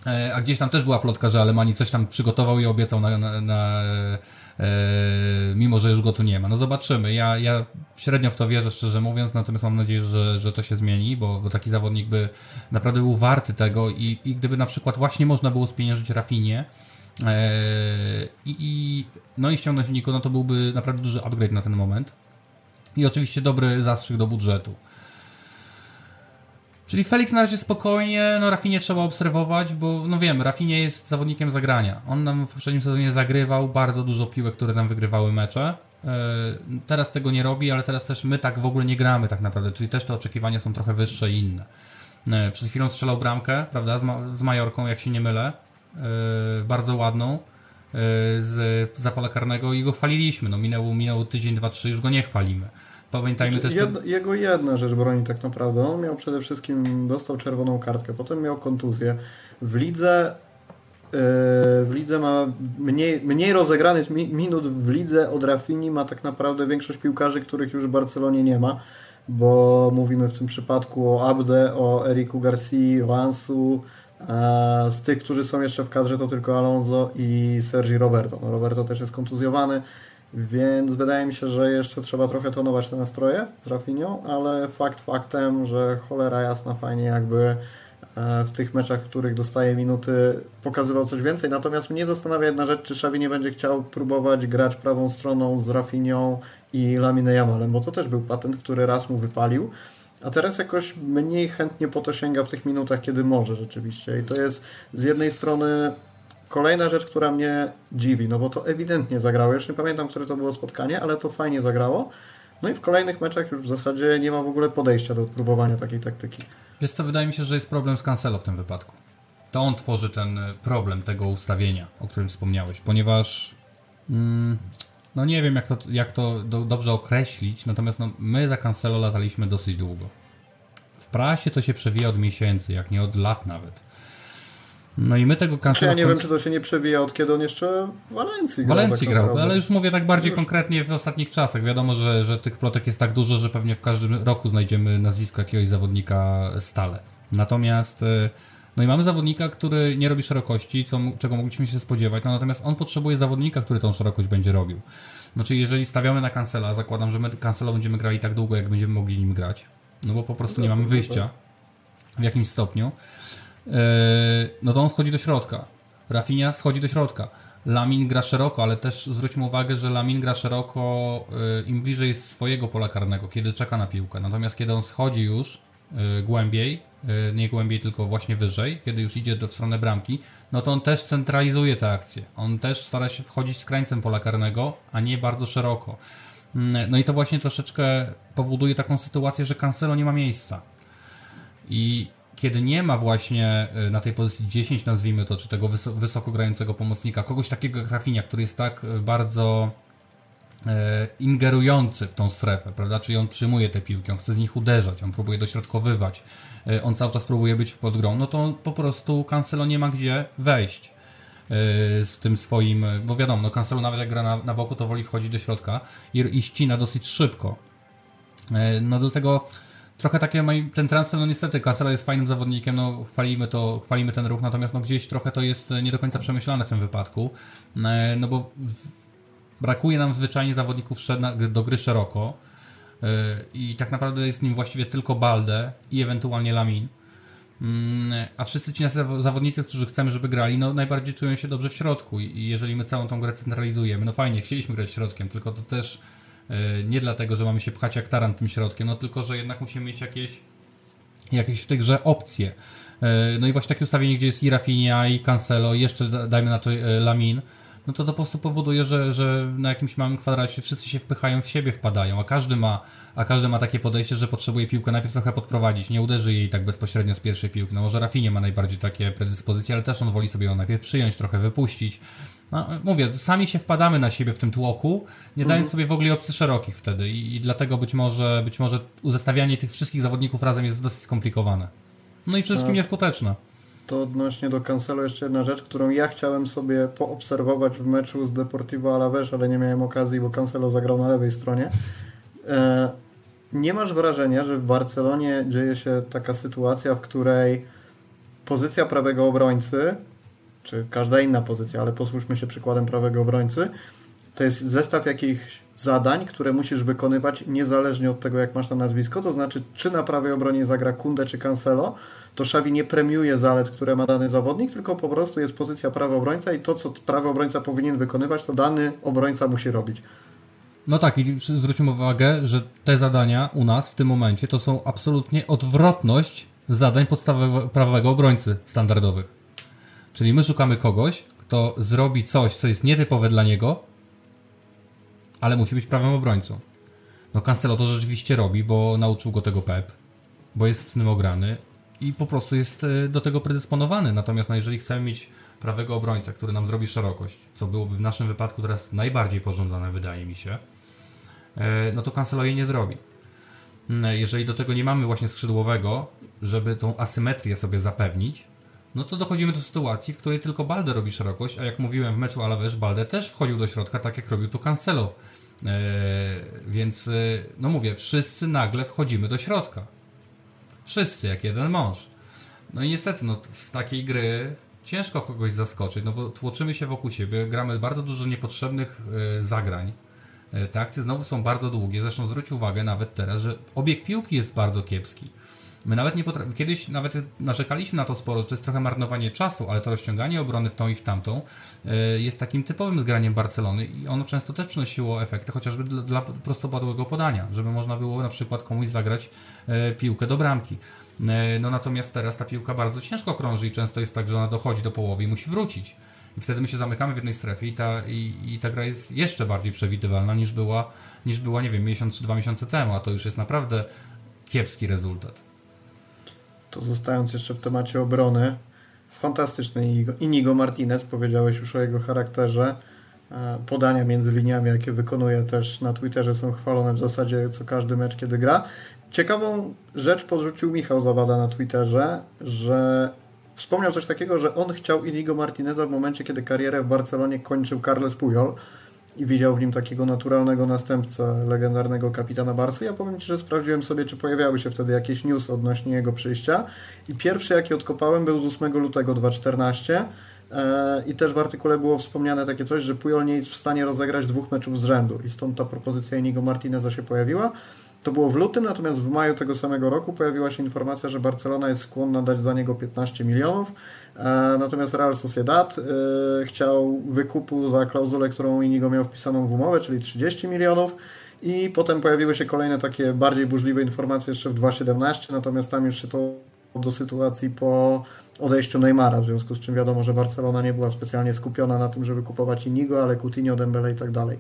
E, a gdzieś tam też była plotka, że Alemani coś tam przygotował i obiecał na, na, na e, mimo że już go tu nie ma. No zobaczymy. Ja, ja średnio w to wierzę, szczerze mówiąc, natomiast mam nadzieję, że, że to się zmieni, bo, bo taki zawodnik by naprawdę był warty tego i, i gdyby na przykład właśnie można było spieniężyć Rafinie e, i, i, no i ściągnąć Niko, no to byłby naprawdę duży upgrade na ten moment. I oczywiście dobry zastrzyk do budżetu. Czyli Felix na razie spokojnie, no Rafinie trzeba obserwować, bo no wiem, Rafinie jest zawodnikiem zagrania. On nam w poprzednim sezonie zagrywał bardzo dużo piłek, które nam wygrywały mecze. E, teraz tego nie robi, ale teraz też my tak w ogóle nie gramy tak naprawdę, czyli też te oczekiwania są trochę wyższe i inne. E, przed chwilą strzelał bramkę, prawda, z, ma z Majorką, jak się nie mylę, e, bardzo ładną z zapola karnego i go chwaliliśmy. No minęło, minęło tydzień, dwa, trzy, już go nie chwalimy. Pamiętajmy znaczy, też... Jed, jego jedna rzecz broni tak naprawdę. On miał przede wszystkim, dostał czerwoną kartkę, potem miał kontuzję. W lidze yy, w lidze ma mniej, mniej rozegranych minut w lidze od Rafini ma tak naprawdę większość piłkarzy, których już w Barcelonie nie ma, bo mówimy w tym przypadku o Abde, o Eriku Garcia, o Ansu, a z tych, którzy są jeszcze w kadrze to tylko Alonso i Sergi Roberto. No Roberto też jest kontuzjowany, więc wydaje mi się, że jeszcze trzeba trochę tonować te nastroje z Rafinią, ale fakt faktem, że cholera jasna fajnie jakby e, w tych meczach, w których dostaje minuty, pokazywał coś więcej. Natomiast mnie zastanawia jedna rzecz, czy Xavi nie będzie chciał próbować grać prawą stroną z Rafinią i Lamine Jamalem, bo to też był patent, który raz mu wypalił. A teraz jakoś mniej chętnie po to sięga w tych minutach, kiedy może rzeczywiście. I to jest z jednej strony Kolejna rzecz, która mnie dziwi, no bo to ewidentnie zagrało. Już nie pamiętam, które to było spotkanie, ale to fajnie zagrało. No i w kolejnych meczach już w zasadzie nie ma w ogóle podejścia do próbowania takiej taktyki. Wiesz co, wydaje mi się, że jest problem z Cancelo w tym wypadku. To on tworzy ten e, problem tego ustawienia, o którym wspomniałeś, ponieważ mm, no nie wiem jak to, jak to do, dobrze określić, natomiast no, my za Cancelo lataliśmy dosyć długo. W prasie to się przewija od miesięcy, jak nie od lat nawet. No i my tego Cancelo... Ja nie końcu... wiem, czy to się nie przewija od kiedy on jeszcze w Walencji grał. Walencji tak grał, ale już mówię tak bardziej już... konkretnie w ostatnich czasach. Wiadomo, że, że tych plotek jest tak dużo, że pewnie w każdym roku znajdziemy nazwisko jakiegoś zawodnika stale. Natomiast... E, no i mamy zawodnika, który nie robi szerokości, co, czego mogliśmy się spodziewać, no natomiast on potrzebuje zawodnika, który tą szerokość będzie robił. Znaczy, jeżeli stawiamy na Cancela, zakładam, że my Cancelo będziemy grali tak długo, jak będziemy mogli nim grać, no bo po prostu nie mamy wyjścia w jakimś stopniu, no to on schodzi do środka. Rafinha schodzi do środka. Lamin gra szeroko, ale też zwróćmy uwagę, że Lamin gra szeroko e, im bliżej jest swojego pola karnego, kiedy czeka na piłkę. Natomiast kiedy on schodzi już e, głębiej, nie głębiej, tylko właśnie wyżej, kiedy już idzie do, w stronę bramki, no to on też centralizuje te akcje. On też stara się wchodzić z krańcem pola karnego, a nie bardzo szeroko. Mm, no i to właśnie troszeczkę powoduje taką sytuację, że Cancelo nie ma miejsca. I kiedy nie ma właśnie y, na tej pozycji 10, nazwijmy to, czy tego wysoko grającego pomocnika, kogoś takiego jak Rafinha, który jest tak y, bardzo e, ingerujący w tą strefę, prawda? Czyli on przyjmuje te piłki, on chce z nich uderzać, on próbuje dośrodkowywać, e, on cały czas próbuje być pod grą, no to po prostu Cancelo nie ma gdzie wejść e, z tym swoim, bo wiadomo, no Cancelo nawet jak gra na, na boku, to woli wchodzić do środka i, i ścina dosyć szybko. No dlatego trochę takie, ten transfer, no niestety, Kassela jest fajnym zawodnikiem, no chwalimy to, chwalimy ten ruch, natomiast no gdzieś trochę to jest nie do końca przemyślane w tym wypadku, e, no bo brakuje nam zwyczajnie zawodników do gry szeroko e, i tak naprawdę jest nim właściwie tylko Balde i ewentualnie Lamin. Mm, a wszyscy ci zawodnicy, którzy chcemy, żeby grali, no najbardziej czują się dobrze w środku i jeżeli my całą tą grę centralizujemy, no fajnie, chcieliśmy grać środkiem, tylko to też nie dlatego, że mamy się pchać jak taran tym środkiem, no tylko, że jednak musimy mieć jakieś, jakieś w tej grze opcje. E, no i właśnie takie ustawienie, gdzie jest i Rafinha, i Cancelo, i jeszcze dajmy na to e, Lamin, no to to po prostu powoduje, że, że na jakimś małym kwadracie wszyscy się wpychają w siebie, wpadają, a każdy ma, a każdy ma takie podejście, że potrzebuje piłkę najpierw trochę podprowadzić, nie uderzy jej tak bezpośrednio z pierwszej piłki. No może Rafinie ma najbardziej takie predyspozycje, ale też on woli sobie ją najpierw przyjąć, trochę wypuścić. No, mówię, sami się wpadamy na siebie w tym tłoku, nie dając mhm. sobie w ogóle opcji szerokich wtedy I, i dlatego być może, być może uzestawianie tych wszystkich zawodników razem jest dosyć skomplikowane. No i przede wszystkim tak. nieskuteczne to odnośnie do Cancelo jeszcze jedna rzecz, którą ja chciałem sobie poobserwować w meczu z Deportivo Alaves, ale nie miałem okazji, bo Cancelo zagrał na lewej stronie. E, nie masz wrażenia, że w Barcelonie dzieje się taka sytuacja, w której pozycja prawego obrońcy, czy każda inna pozycja, ale posłuchajmy się przykładem prawego obrońcy, to jest zestaw jakichś zadań, które musisz wykonywać niezależnie od tego, jak masz na nazwisko. To znaczy, czy na prawej obronie zagra Kunde czy Cancelo, to Xavi nie premiuje zalet, które ma dany zawodnik, tylko po prostu jest pozycja prawy obrońca i to, co prawy obrońca powinien wykonywać, to dany obrońca musi robić. No tak, i zwróćmy uwagę, że te zadania u nas w tym momencie to są absolutnie odwrotność zadań podstawowego prawego obrońcy standardowych. Czyli my szukamy kogoś, kto zrobi coś, co jest nietypowe dla niego, ale musi być prawym obrońcą. No Cancelo to rzeczywiście robi, bo nauczył go tego Pep, bo jest w tym ograny i po prostu jest e, do tego predysponowany. Natomiast no, jeżeli chcemy mieć prawego obrońcę, który nam zrobi szerokość, co byłoby w naszym wypadku teraz najbardziej pożądane, wydaje mi się, e, no to Cancelo jej nie zrobi. Mm, jeżeli do tego nie mamy właśnie skrzydłowego, żeby tą asymetrię sobie zapewnić, no to dochodzimy do sytuacji, w której tylko Balde robi szerokość, a jak mówiłem w meczu Alaves, Balde też wchodził do środka, tak jak robił tu Cancelo. Eee, więc, e, no mówię, wszyscy nagle wchodzimy do środka. Wszyscy, jak jeden mąż. No i niestety, no, z takiej gry ciężko kogoś zaskoczyć, no bo tłoczymy się wokół siebie, gramy bardzo dużo niepotrzebnych e, zagrań. E, te akcje znowu są bardzo długie. Zresztą zwróć uwagę nawet teraz, że obieg piłki jest bardzo kiepski. My nawet nie potrafimy, kiedyś nawet narzekaliśmy na to sporo, że to jest trochę marnowanie czasu, ale to rozciąganie obrony w tą i w tamtą y, jest takim typowym zgraniem Barcelony i ono często też przynosiło efekty, chociażby dla, dla prostopadłego podania, żeby można było na przykład komuś zagrać y, piłkę do bramki. Y, no natomiast teraz ta piłka bardzo ciężko krąży i często jest tak, że ona dochodzi do połowy i musi wrócić. I wtedy my się zamykamy w jednej strefie i ta, i, i ta gra jest jeszcze bardziej przewidywalna niż była, niż była, nie wiem, miesiąc czy dwa miesiące temu, a to już jest naprawdę kiepski rezultat to zostając jeszcze w temacie obrony, fantastyczny Inigo, Martinez, powiedziałeś już o jego charakterze. E, podania między liniami, jakie wykonuje też na Twitterze są chwalone w zasadzie co każdy mecz, kiedy gra. Ciekawą rzecz podrzucił Michał Zawada na Twitterze, że wspomniał coś takiego, że on chciał Inigo Martineza w momencie, kiedy karierę w Barcelonie kończył Carles Puyol i widział w nim takiego naturalnego następcę legendarnego kapitana Barsy. Ja powiem Ci, że sprawdziłem sobie, czy pojawiały się wtedy jakieś news odnośnie jego przyjścia i pierwszy, jaki odkopałem, był z 8 lutego 2014 e, i też w artykule było wspomniane takie coś, że Pujol nie jest w stanie rozegrać dwóch meczów z rzędu i stąd ta propozycja Inigo Martineza się pojawiła. To było w lutym, natomiast w maju tego samego roku pojawiła się informacja, że Barcelona jest skłonna dać za niego 15 milionów, e, natomiast Real Sociedad e, chciał wykupu za klauzulę, którą Inigo miał wpisaną w umowę, czyli 30 milionów. I potem pojawiły się kolejne takie bardziej burzliwe informacje jeszcze w 2017, natomiast tam już się to do sytuacji po odejściu Neymara, w związku z czym wiadomo, że Barcelona nie była specjalnie skupiona na tym, żeby kupować Inigo, ale Coutinho, Dembele i tak dalej.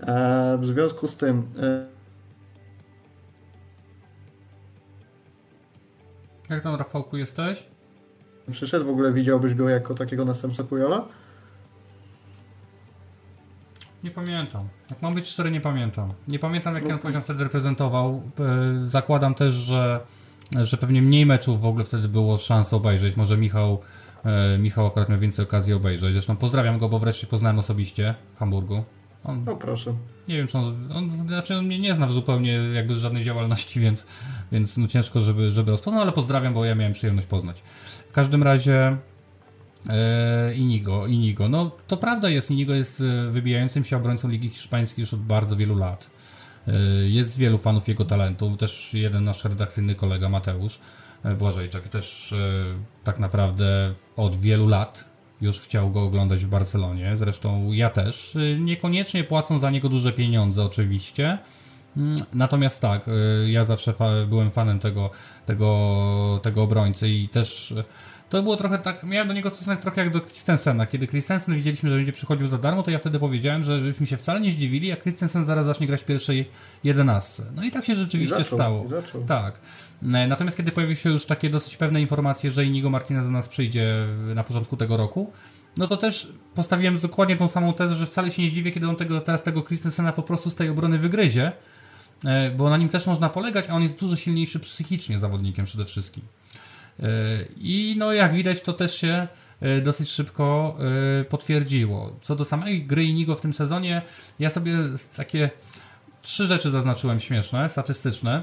E, w związku z tym Jak tam Rafałku jesteś? Przyszedł, w ogóle widziałbyś go jako takiego następcę Pujola? Nie pamiętam. Jak mam być cztery, nie pamiętam. Nie pamiętam, jaki on no poziom wtedy reprezentował. E, zakładam też, że, że pewnie mniej meczów w ogóle wtedy było szans obejrzeć. Może Michał, e, Michał akurat miał więcej okazji obejrzeć. Zresztą pozdrawiam go, bo wreszcie poznałem osobiście w Hamburgu. On, no proszę. Nie wiem, czy on, on, znaczy on mnie nie zna zupełnie jakby z żadnej działalności, (laughs) więc, więc no ciężko, żeby, żeby rozpoznał, ale pozdrawiam, bo ja miałem przyjemność poznać. W każdym razie e, Inigo, Inigo, no to prawda jest, Inigo jest e, wybijającym się obrońcą Ligi Hiszpańskiej już od bardzo wielu lat. E, jest wielu fanów jego talentu, też jeden nasz redakcyjny kolega Mateusz Błażejczak też tak naprawdę od wielu lat już chciał go oglądać w Barcelonie. Zresztą ja też. Y, niekoniecznie płacą za niego duże pieniądze, oczywiście, Mm, Natomiast tak, y, ja zawsze byłem fanem tego, tego, tego obrońcy i też to było trochę tak, miałem do niego stosunek trochę jak do Christensena. Kiedy Christensen widzieliśmy, że będzie przychodził za darmo, to ja wtedy powiedziałem, że byśmy się wcale nie zdziwili, jak Christensen zaraz zacznie grać w pierwszej jedenastce. No i tak się rzeczywiście zaczął, stało. zaczął. Tak. E, Natomiast kiedy pojawiły się już takie dosyć pewne informacje, że Inigo Martinez do nas przyjdzie na początku tego roku, no to też postawiłem dokładnie tą samą tezę, że wcale się nie zdziwię, kiedy on tego, teraz tego Christensena po prostu z tej obrony wygryzie, e, bo na nim też można polegać, a on jest dużo silniejszy psychicznie zawodnikiem przede wszystkim. E, I no jak widać, to też się e, dosyć szybko e, potwierdziło. Co do samej gry Inigo w tym sezonie, ja sobie takie trzy rzeczy zaznaczyłem śmieszne, statystyczne,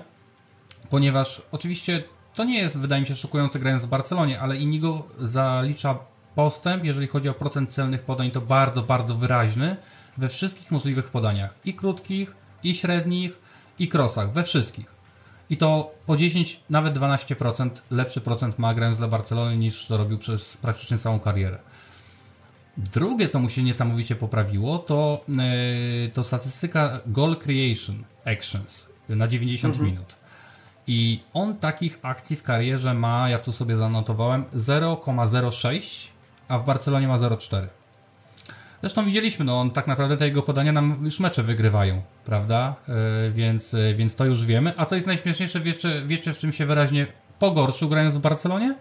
ponieważ oczywiście to nie jest, wydaje mi się, szokujące grając w Barcelonie, ale Inigo zalicza postęp, jeżeli chodzi o procent celnych podań, to bardzo, bardzo wyraźny we wszystkich możliwych podaniach. I krótkich, i średnich, i crossach, we wszystkich. I to po 10, nawet 12% lepszy procent ma grając dla Barcelony niż to robił przez praktycznie całą karierę. Drugie, co mu się niesamowicie poprawiło, to, yy, to statystyka goal creation actions na 90 minut. I on takich akcji w karierze ma, ja tu sobie zanotowałem, 0,06, a w Barcelonie ma 0,4. Zresztą widzieliśmy, no on tak naprawdę te jego podania nam już mecze wygrywają, prawda? Yy, więc, yy, więc to już wiemy. A co jest najśmieszniejsze, wiecie, wiecie w czym się wyraźnie pogorszył grając w Barcelonie?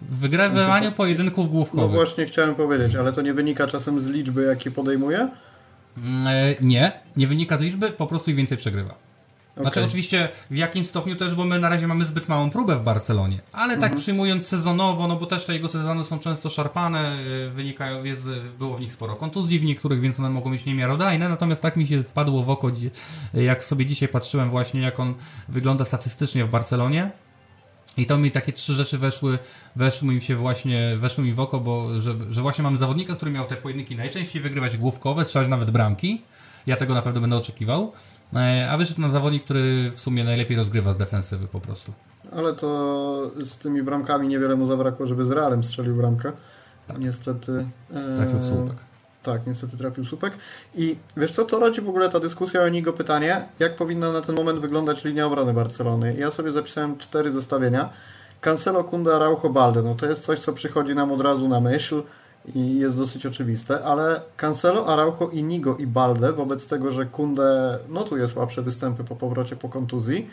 W wygrywaniu pojedynków No główkowych. właśnie chciałem powiedzieć, ale to nie wynika czasem z liczby, jakie podejmuje? E, Nie, nie wynika z liczby, po prostu i więcej przegrywa. Znaczy oczywiście w jakim stopniu też, bo my na razie mamy zbyt małą próbę w Barcelonie, ale Mhm. tak przyjmując sezonowo, no bo też te jego sezony są często szarpane, y, wynikają, jest, y, było w nich sporo kontuzji w niektórych, więc one mogą być niemiarodajne, natomiast tak mi się wpadło w oko, dzi- jak sobie dzisiaj patrzyłem właśnie, jak on wygląda statystycznie w Barcelonie, i to mi takie trzy rzeczy weszły, weszły mi się właśnie, weszły mi w oko, bo że, że właśnie mamy zawodnika, który miał te pojedynki najczęściej wygrywać główkowe, strzelać nawet bramki. Ja tego na pewno będę oczekiwał. E, A wyszedł nam zawodnik, który w sumie najlepiej rozgrywa z defensywy po prostu. Ale to z tymi bramkami niewiele mu zabrakło, żeby z Realem strzelił bramkę. Niestety. e, Trafił w słupek. Tak, niestety trafił słupek. I wiesz co, to rodzi w ogóle ta dyskusja o Nigo pytanie, jak powinna na ten moment wyglądać linia obrony Barcelony. Ja sobie zapisałem cztery zestawienia. Cancelo, Kunda, Araujo, Balde. No to jest coś, co przychodzi nam od razu na myśl i jest dosyć oczywiste, ale Cancelo, Araujo, Inigo i Balde wobec tego, że Kunde notuje słabsze występy po powrocie po kontuzji.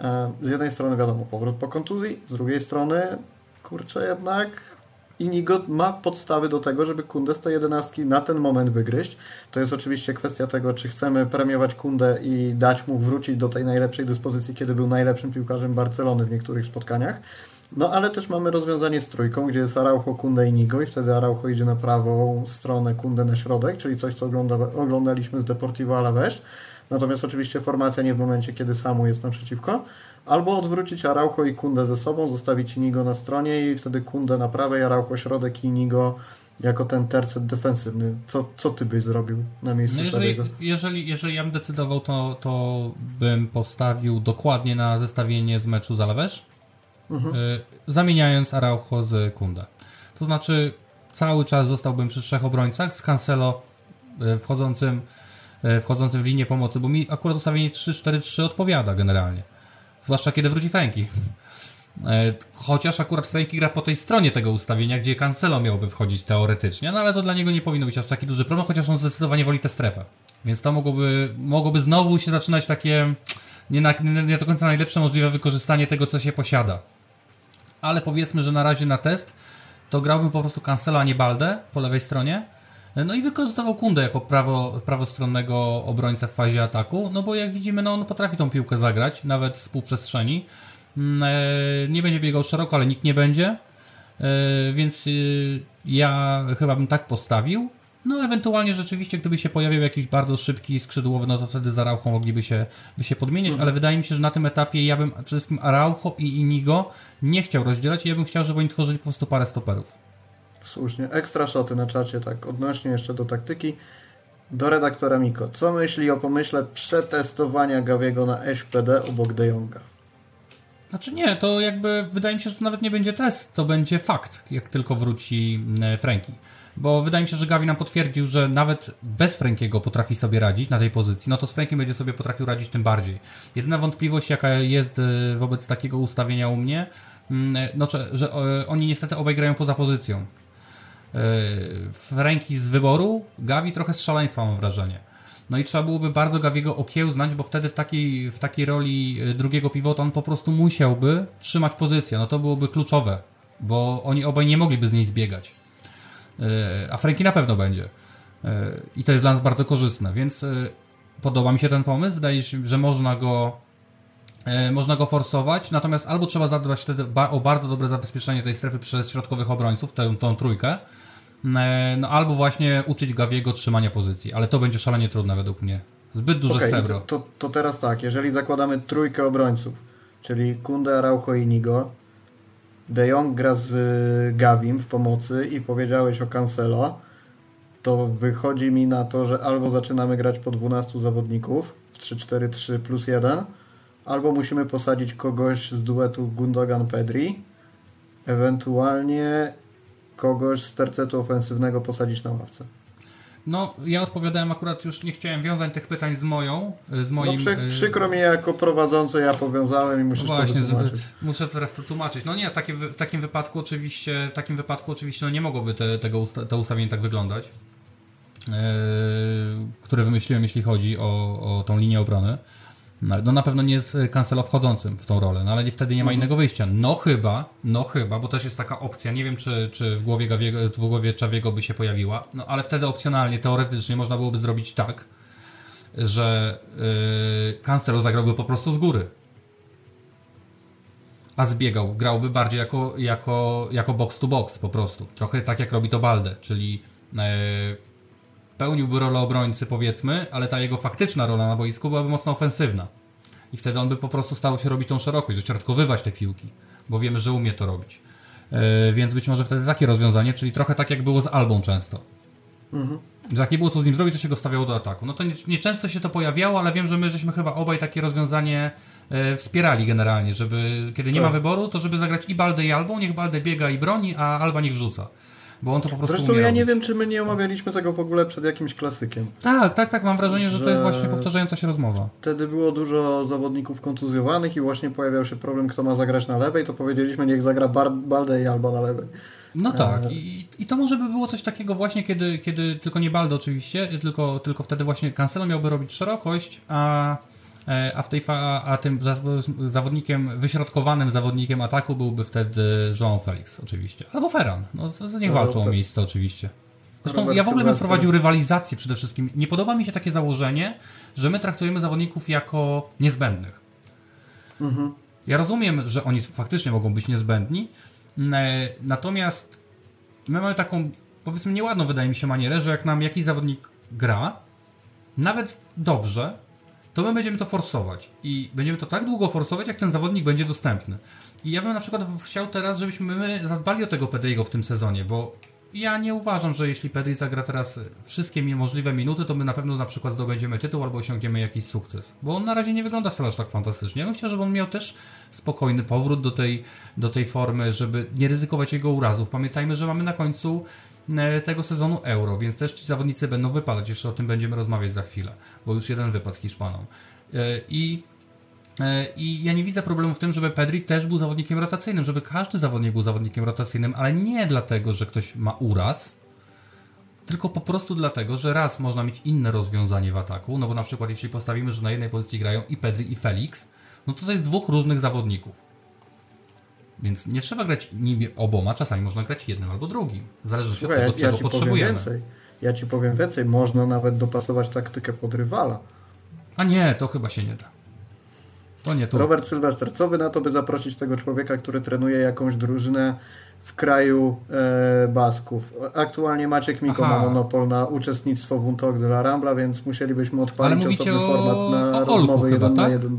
E, Z jednej strony wiadomo, powrót po kontuzji, z drugiej strony, kurczę jednak, Inigo ma podstawy do tego, żeby Kundę z tej jedenastki na ten moment wygryźć. To jest oczywiście kwestia tego, czy chcemy premiować Kundę i dać mu wrócić do tej najlepszej dyspozycji, kiedy był najlepszym piłkarzem Barcelony w niektórych spotkaniach. No ale też mamy rozwiązanie z trójką, gdzie jest Araujo, Kunde i Nigo i wtedy Araujo idzie na prawą stronę, Kunde na środek, czyli coś, co ogląda, oglądaliśmy z Deportivo Alavés. Natomiast oczywiście formacja nie w momencie, kiedy Samu jest naprzeciwko. Albo odwrócić Araujo i Kundę ze sobą, zostawić Inigo na stronie i wtedy Kundę na prawej, Araujo środek i Inigo jako ten tercet defensywny. Co, co ty byś zrobił na miejscu No jeżeli, jeżeli, jeżeli ja bym decydował, to, to bym postawił dokładnie na zestawienie z meczu z Alaves, y, zamieniając Araujo z Kunda. To znaczy cały czas zostałbym przy trzech obrońcach z Cancelo y, wchodzącym, y, wchodzącym w linię pomocy, bo mi akurat ustawienie 3-4-3 odpowiada generalnie. Zwłaszcza kiedy wróci Franki. Chociaż akurat Franki gra po tej stronie tego ustawienia, gdzie Cancelo miałby wchodzić teoretycznie, no ale to dla niego nie powinno być aż taki duży problem, chociaż on zdecydowanie woli tę strefę. Więc to mogłoby, mogłoby znowu się zaczynać takie nie, na, nie do końca najlepsze możliwe wykorzystanie tego, co się posiada. Ale powiedzmy, że na razie na test to grałbym po prostu Cancelo, a nie Balde po lewej stronie. No i wykorzystywał Kundę jako prawo, prawostronnego obrońcę w fazie ataku, no bo jak widzimy, no on potrafi tą piłkę zagrać, nawet z półprzestrzeni. Mm, e, Nie będzie biegał szeroko, ale nikt nie będzie. E, Więc y, ja chyba bym tak postawił. No ewentualnie rzeczywiście, gdyby się pojawił jakiś bardzo szybki skrzydłowy, no to wtedy z Araujo mogliby się, by się podmieniać, ale wydaje mi się, że na tym etapie ja bym przede wszystkim Araujo i Inigo nie chciał rozdzielać i ja bym chciał, żeby oni tworzyli po prostu parę stoperów. Słusznie. Ekstra szoty na czacie, tak odnośnie jeszcze do taktyki. Do redaktora Miko. Co myśli o pomyśle przetestowania Gawiego na SPD obok De Jonga? Znaczy nie, to jakby wydaje mi się, że to nawet nie będzie test, to będzie fakt, jak tylko wróci e, Franki. Bo wydaje mi się, że Gavi nam potwierdził, że nawet bez Frankiego potrafi sobie radzić na tej pozycji, no to z Frankiem będzie sobie potrafił radzić tym bardziej. Jedyna wątpliwość, jaka jest y, wobec takiego ustawienia u mnie, mm, no, że, że y, oni niestety obaj grają poza pozycją. Y, Franki z wyboru, Gavi trochę z szaleństwa mam wrażenie. No i trzeba byłoby bardzo Gaviego okiełznać, bo wtedy w takiej, w takiej roli drugiego pivota on po prostu musiałby trzymać pozycję. No to byłoby kluczowe, bo oni obaj nie mogliby z niej zbiegać. A Franki na pewno będzie. I to jest dla nas bardzo korzystne, więc podoba mi się ten pomysł. Wydaje się, że można go można go forsować, natomiast albo trzeba zadbać wtedy o bardzo dobre zabezpieczenie tej strefy przez środkowych obrońców, tę, tą trójkę, no albo właśnie uczyć Gawiego trzymania pozycji, ale to będzie szalenie trudne według mnie. Zbyt duże okay, srebro. To, to, to, teraz tak, jeżeli zakładamy trójkę obrońców, czyli Kunde, Araujo i Nigo, De Jong gra z y, Gavim w pomocy i powiedziałeś o Cancelo, to wychodzi mi na to, że albo zaczynamy grać po 12 zawodników w 3-4-3 plus 1, albo musimy posadzić kogoś z duetu Gundogan-Pedri, ewentualnie kogoś z tercetu ofensywnego posadzić na ławce. No, ja odpowiadałem akurat już, nie chciałem wiązać tych pytań z moją, z moim... No, przy, y, przykro mi jako prowadzący, ja powiązałem i muszę no właśnie, to. Muszę teraz to tłumaczyć. No nie, takie, w takim wypadku oczywiście, w takim wypadku oczywiście no nie mogłoby te, tego usta to ustawienie tak wyglądać, yy, które wymyśliłem, jeśli chodzi o, o tą linię obrony. No, no na pewno nie jest Cancelo wchodzącym w tą rolę, no ale wtedy nie ma mhm. innego wyjścia. No chyba, no chyba, bo też jest taka opcja, nie wiem czy, czy w głowie Gawiego, w głowie Czawiego by się pojawiła, no ale wtedy opcjonalnie, teoretycznie można byłoby zrobić tak, że yy, Cancelo zagrałby po prostu z góry. A zbiegał, grałby bardziej jako, jako, jako box to box po prostu. Trochę tak jak robi to Balde, czyli yy, pełniłby rolę obrońcy, powiedzmy, ale ta jego faktyczna rola na boisku byłaby mocno ofensywna. I wtedy on by po prostu stał się robić tą szerokość, że środkowywać te piłki, bo wiemy, że umie to robić. Yy, więc być może wtedy takie rozwiązanie, czyli trochę tak jak było z Albą często. Mhm. Że jak nie było co z nim zrobić, to się go stawiało do ataku. No to nie, nie się to pojawiało, ale wiem, że my żeśmy chyba obaj takie rozwiązanie e, wspierali generalnie, żeby kiedy nie tak. ma wyboru, to żeby zagrać i Baldę i Albą, niech Baldę biega i broni, a Alba niech wrzuca bo on to po prostu Zresztą ja nie wiem, czy my nie omawialiśmy tego w ogóle przed jakimś klasykiem. Tak, tak, tak, mam wrażenie, że, że to jest właśnie powtarzająca się rozmowa. Wtedy było dużo zawodników kontuzjowanych i właśnie pojawiał się problem, kto ma zagrać na lewej, to powiedzieliśmy, niech zagra Balde albo na lewej. No tak, e... I, i to może by było coś takiego właśnie, kiedy, kiedy tylko nie Balde oczywiście, tylko, tylko wtedy właśnie Cancelo miałby robić szerokość, a a, w tej fa- a tym zawodnikiem, wyśrodkowanym zawodnikiem ataku byłby wtedy João Felix oczywiście. Albo Ferran. No, niech walczą o miejsce oczywiście. Zresztą ja w ogóle bym wprowadził rywalizację przede wszystkim. Nie podoba mi się takie założenie, że my traktujemy zawodników jako niezbędnych. Mhm. Ja rozumiem, że oni faktycznie mogą być niezbędni, e, natomiast my mamy taką, powiedzmy, nieładną, wydaje mi się, manierę, że jak nam jakiś zawodnik gra, nawet dobrze, to my będziemy to forsować. I będziemy to tak długo forsować, jak ten zawodnik będzie dostępny. I ja bym na przykład chciał teraz, żebyśmy my zadbali o tego Pedriego w tym sezonie, bo ja nie uważam, że jeśli Pedri zagra teraz wszystkie możliwe minuty, to my na pewno na przykład zdobędziemy tytuł albo osiągniemy jakiś sukces. Bo on na razie nie wygląda wcale aż tak fantastycznie. Ja bym chciał, żeby on miał też spokojny powrót do tej, do tej formy, żeby nie ryzykować jego urazów. Pamiętajmy, że mamy na końcu tego sezonu Euro, więc też ci zawodnicy będą wypadać. Jeszcze o tym będziemy rozmawiać za chwilę, bo już jeden wypadł Hiszpanom. E, I e, i ja nie widzę problemu w tym, żeby Pedri też był zawodnikiem rotacyjnym, żeby każdy zawodnik był zawodnikiem rotacyjnym, ale nie dlatego, że ktoś ma uraz, tylko po prostu dlatego, że raz można mieć inne rozwiązanie w ataku, no bo na przykład jeśli postawimy, że na jednej pozycji grają i Pedri i Felix, no to to jest dwóch różnych zawodników. Więc nie trzeba grać nimi oboma, czasami można grać jednym albo drugim. Zależy Słuchaj, od tego, ja, ja czego potrzebujemy. Więcej. Ja ci powiem więcej, można nawet dopasować taktykę pod rywala. A nie, to chyba się nie da. To nie tu. Robert Sylwester, co by na to, by zaprosić tego człowieka, który trenuje jakąś drużynę w kraju e, Basków? Aktualnie Maciek Miko Aha. ma monopol na uczestnictwo w Untog de la Rambla, więc musielibyśmy odpalić osobny o, format na o rozmowy jeden chyba, tak? na jeden.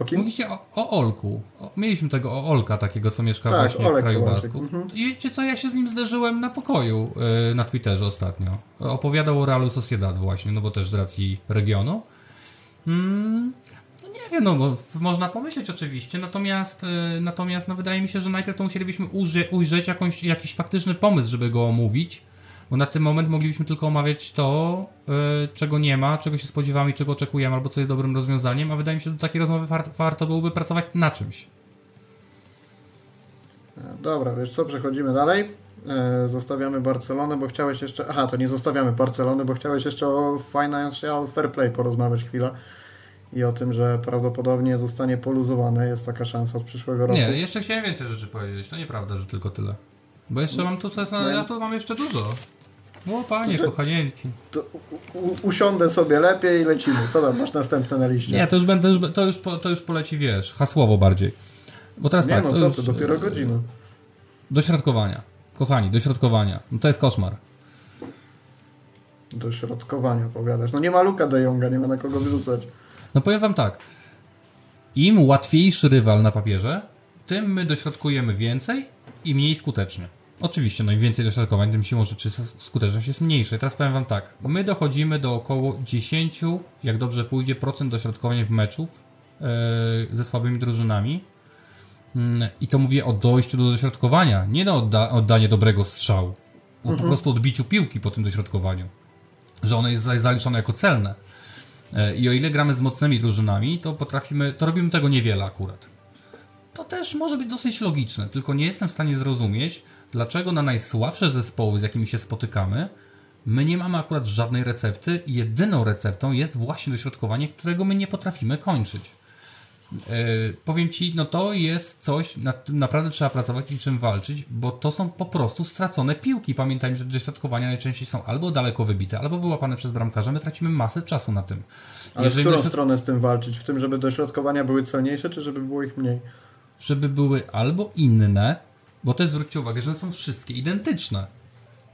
O kim? Mówicie o, o Olku. O, mieliśmy tego o Olka, takiego, co mieszka tak, właśnie Olek w kraju Basków. Mhm. I wiecie co, ja się z nim zderzyłem na pokoju yy, na Twitterze ostatnio. Opowiadał o Realu Sociedad właśnie, no bo też z racji regionu. Mm, no nie wiem, no bo można pomyśleć oczywiście, natomiast yy, natomiast no wydaje mi się, że najpierw to musielibyśmy ujrzeć jakąś, jakiś faktyczny pomysł, żeby go omówić Bo na ten moment moglibyśmy tylko omawiać to, yy, czego nie ma, czego się spodziewamy, czego oczekujemy, albo co jest dobrym rozwiązaniem, a wydaje mi się, że do takiej rozmowy war warto byłoby pracować na czymś. Dobra, wiesz co, przechodzimy dalej. E, zostawiamy Barcelonę, bo chciałeś jeszcze... Aha, to nie zostawiamy Barcelony, bo chciałeś jeszcze o Financial Fair Play porozmawiać chwilę i o tym, że prawdopodobnie zostanie poluzowane. Jest taka szansa od przyszłego roku. Nie, jeszcze chciałem więcej rzeczy powiedzieć. To nieprawda, że tylko tyle. Bo jeszcze mam tu coś, no, ja tu mam jeszcze dużo. O panie, kochanieńki. To usiądę sobie lepiej i lecimy. Co tam masz następne na liście? Nie, to już będę, to już, to już poleci, wiesz, hasłowo bardziej. Bo teraz nie, tak, no to co już, to, dopiero godzina. Dośrodkowania. Kochani, dośrodkowania. No to jest koszmar. Do środkowania powiadasz. No nie ma Luka de Jonga, nie ma na kogo wyrzucać. No powiem wam tak. Im łatwiejszy rywal na papierze, tym my dośrodkujemy więcej i mniej skutecznie. Oczywiście, no im więcej dośrodkowań, tym siłą rzeczy skuteczność jest mniejsza. I teraz powiem wam tak. My dochodzimy do około 10, jak dobrze pójdzie, procent dośrodkowań w meczów yy, ze słabymi drużynami. Yy, I to mówię o dojściu do dośrodkowania, nie na odda oddanie dobrego strzału. O po prostu odbiciu piłki po tym dośrodkowaniu. Że ono jest zaliczone jako celne. I o ile gramy z mocnymi drużynami, to potrafimy, to robimy tego niewiele akurat. To też może być dosyć logiczne, tylko nie jestem w stanie zrozumieć, dlaczego na najsłabsze zespoły, z jakimi się spotykamy, my nie mamy akurat żadnej recepty i jedyną receptą jest właśnie dośrodkowanie, którego my nie potrafimy kończyć. Yy, powiem Ci, no to jest coś, nad tym naprawdę trzeba pracować i czym walczyć, bo to są po prostu stracone piłki. Pamiętajmy, że dośrodkowania najczęściej są albo daleko wybite, albo wyłapane przez bramkarza. My tracimy masę czasu na tym. Ale Jeżeli w którą dośrod... stronę z tym walczyć? W tym, żeby dośrodkowania były celniejsze, czy żeby było ich mniej? Żeby były albo inne, bo też zwróćcie uwagę, że one są wszystkie identyczne.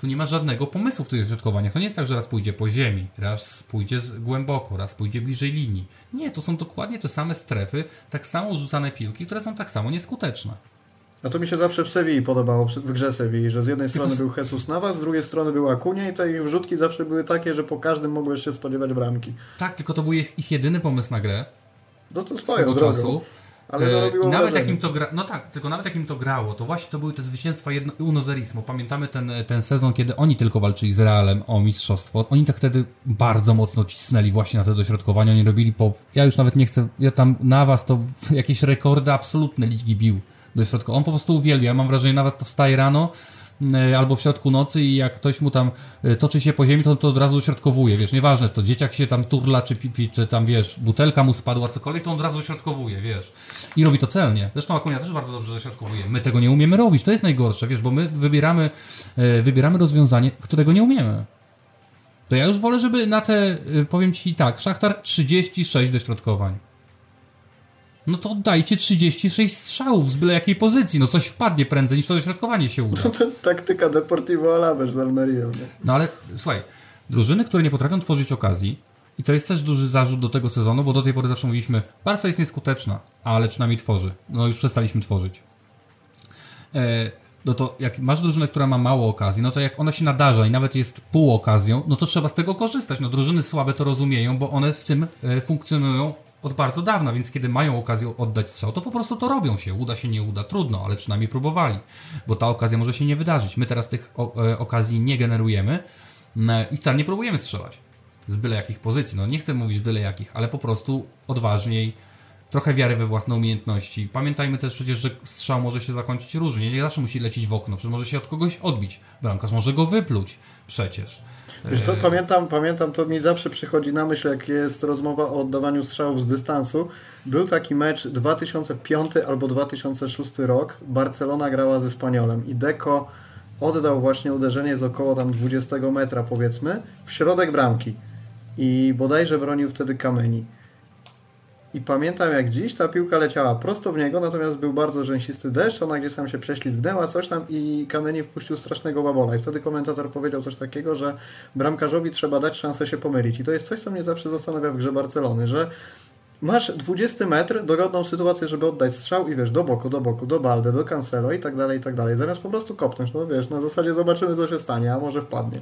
Tu nie ma żadnego pomysłu w tych dośrodkowaniach. To nie jest tak, że raz pójdzie po ziemi, raz pójdzie głęboko, raz pójdzie bliżej linii. Nie, to są dokładnie te same strefy, tak samo rzucane piłki, które są tak samo nieskuteczne. A to mi się zawsze w Sewilli podobało, w grze Sewilli, że z jednej strony był Jesus Navas, z drugiej strony był Akunia i te ich wrzutki zawsze były takie, że po każdym mogłeś się spodziewać bramki. Tak, tylko to był ich, ich jedyny pomysł na grę. No to swoją drogą. czasu. E, nawet jakim to gra... No tak, tylko nawet jakim to grało, to właśnie to były te zwycięstwa jedno... Unozerismo. Pamiętamy ten, ten sezon, kiedy oni tylko walczyli z Realem o mistrzostwo. Oni tak wtedy bardzo mocno cisnęli właśnie na te dośrodkowania. Oni robili po... Ja już nawet nie chcę... Ja tam na was to (laughs) jakieś rekordy absolutne ligi bił dośrodkowo. On po prostu uwielbia. Ja mam wrażenie, na was to wstaje rano E, albo w środku nocy i jak ktoś mu tam e, toczy się po ziemi, to, to od razu środkowuje, wiesz, nieważne, to dzieciak się tam turla, czy pipi, czy tam, wiesz, butelka mu spadła, cokolwiek, to on od razu środkowuje, wiesz. I robi to celnie. Zresztą Akunia też bardzo dobrze dośrodkowuje. My tego nie umiemy robić, to jest najgorsze, wiesz, bo my wybieramy, e, wybieramy rozwiązanie, którego nie umiemy. To ja już wolę, żeby na te, powiem Ci tak, Szachtar 36 dośrodkowań no to oddajcie 36 strzałów z byle jakiej pozycji. No coś wpadnie prędzej niż to dośrodkowanie się uda. To taktyka Deportivo Alaves z Almerią. No ale słuchaj, drużyny, które nie potrafią tworzyć okazji, i to jest też duży zarzut do tego sezonu, bo do tej pory zawsze mówiliśmy, Barca jest nieskuteczna, ale przynajmniej tworzy. No już przestaliśmy tworzyć. E, no to jak masz drużynę, która ma mało okazji, no to jak ona się nadarza i nawet jest pół okazją, no to trzeba z tego korzystać. No drużyny słabe to rozumieją, bo one w tym e, funkcjonują od bardzo dawna, więc kiedy mają okazję oddać strzał, to po prostu to robią się. Uda się, nie uda, trudno, ale przynajmniej próbowali, bo ta okazja może się nie wydarzyć. My teraz tych e, okazji nie generujemy i wcale nie próbujemy strzelać z byle jakich pozycji. No nie chcę mówić byle jakich, ale po prostu odważniej, trochę wiary we własne umiejętności. Pamiętajmy też przecież, że strzał może się zakończyć różnie. Nie zawsze musi lecieć w okno, przecież może się od kogoś odbić. Bramkarz może go wypluć przecież. Wiesz co, pamiętam, pamiętam, to mi zawsze przychodzi na myśl, jak jest rozmowa o oddawaniu strzałów z dystansu. Był taki mecz 2005 albo 2006 rok. Barcelona grała ze Spaniolem i Deco oddał właśnie uderzenie z około tam 20 metra powiedzmy w środek bramki. I bodajże bronił wtedy Kameni. I pamiętam jak dziś ta piłka leciała prosto w niego, natomiast był bardzo rzęsisty deszcz, ona gdzieś tam się prześlizgnęła, coś tam i Kameni wpuścił strasznego babola. I wtedy komentator powiedział coś takiego, że bramkarzowi trzeba dać szansę się pomylić. I to jest coś, co mnie zawsze zastanawia w grze Barcelony, że masz 20 metr, dogodną sytuację, żeby oddać strzał i wiesz, do boku, do boku, do Balde, do Cancelo i tak dalej, i tak dalej. Zamiast po prostu kopnąć, no wiesz, na zasadzie zobaczymy, co się stanie, a może wpadnie.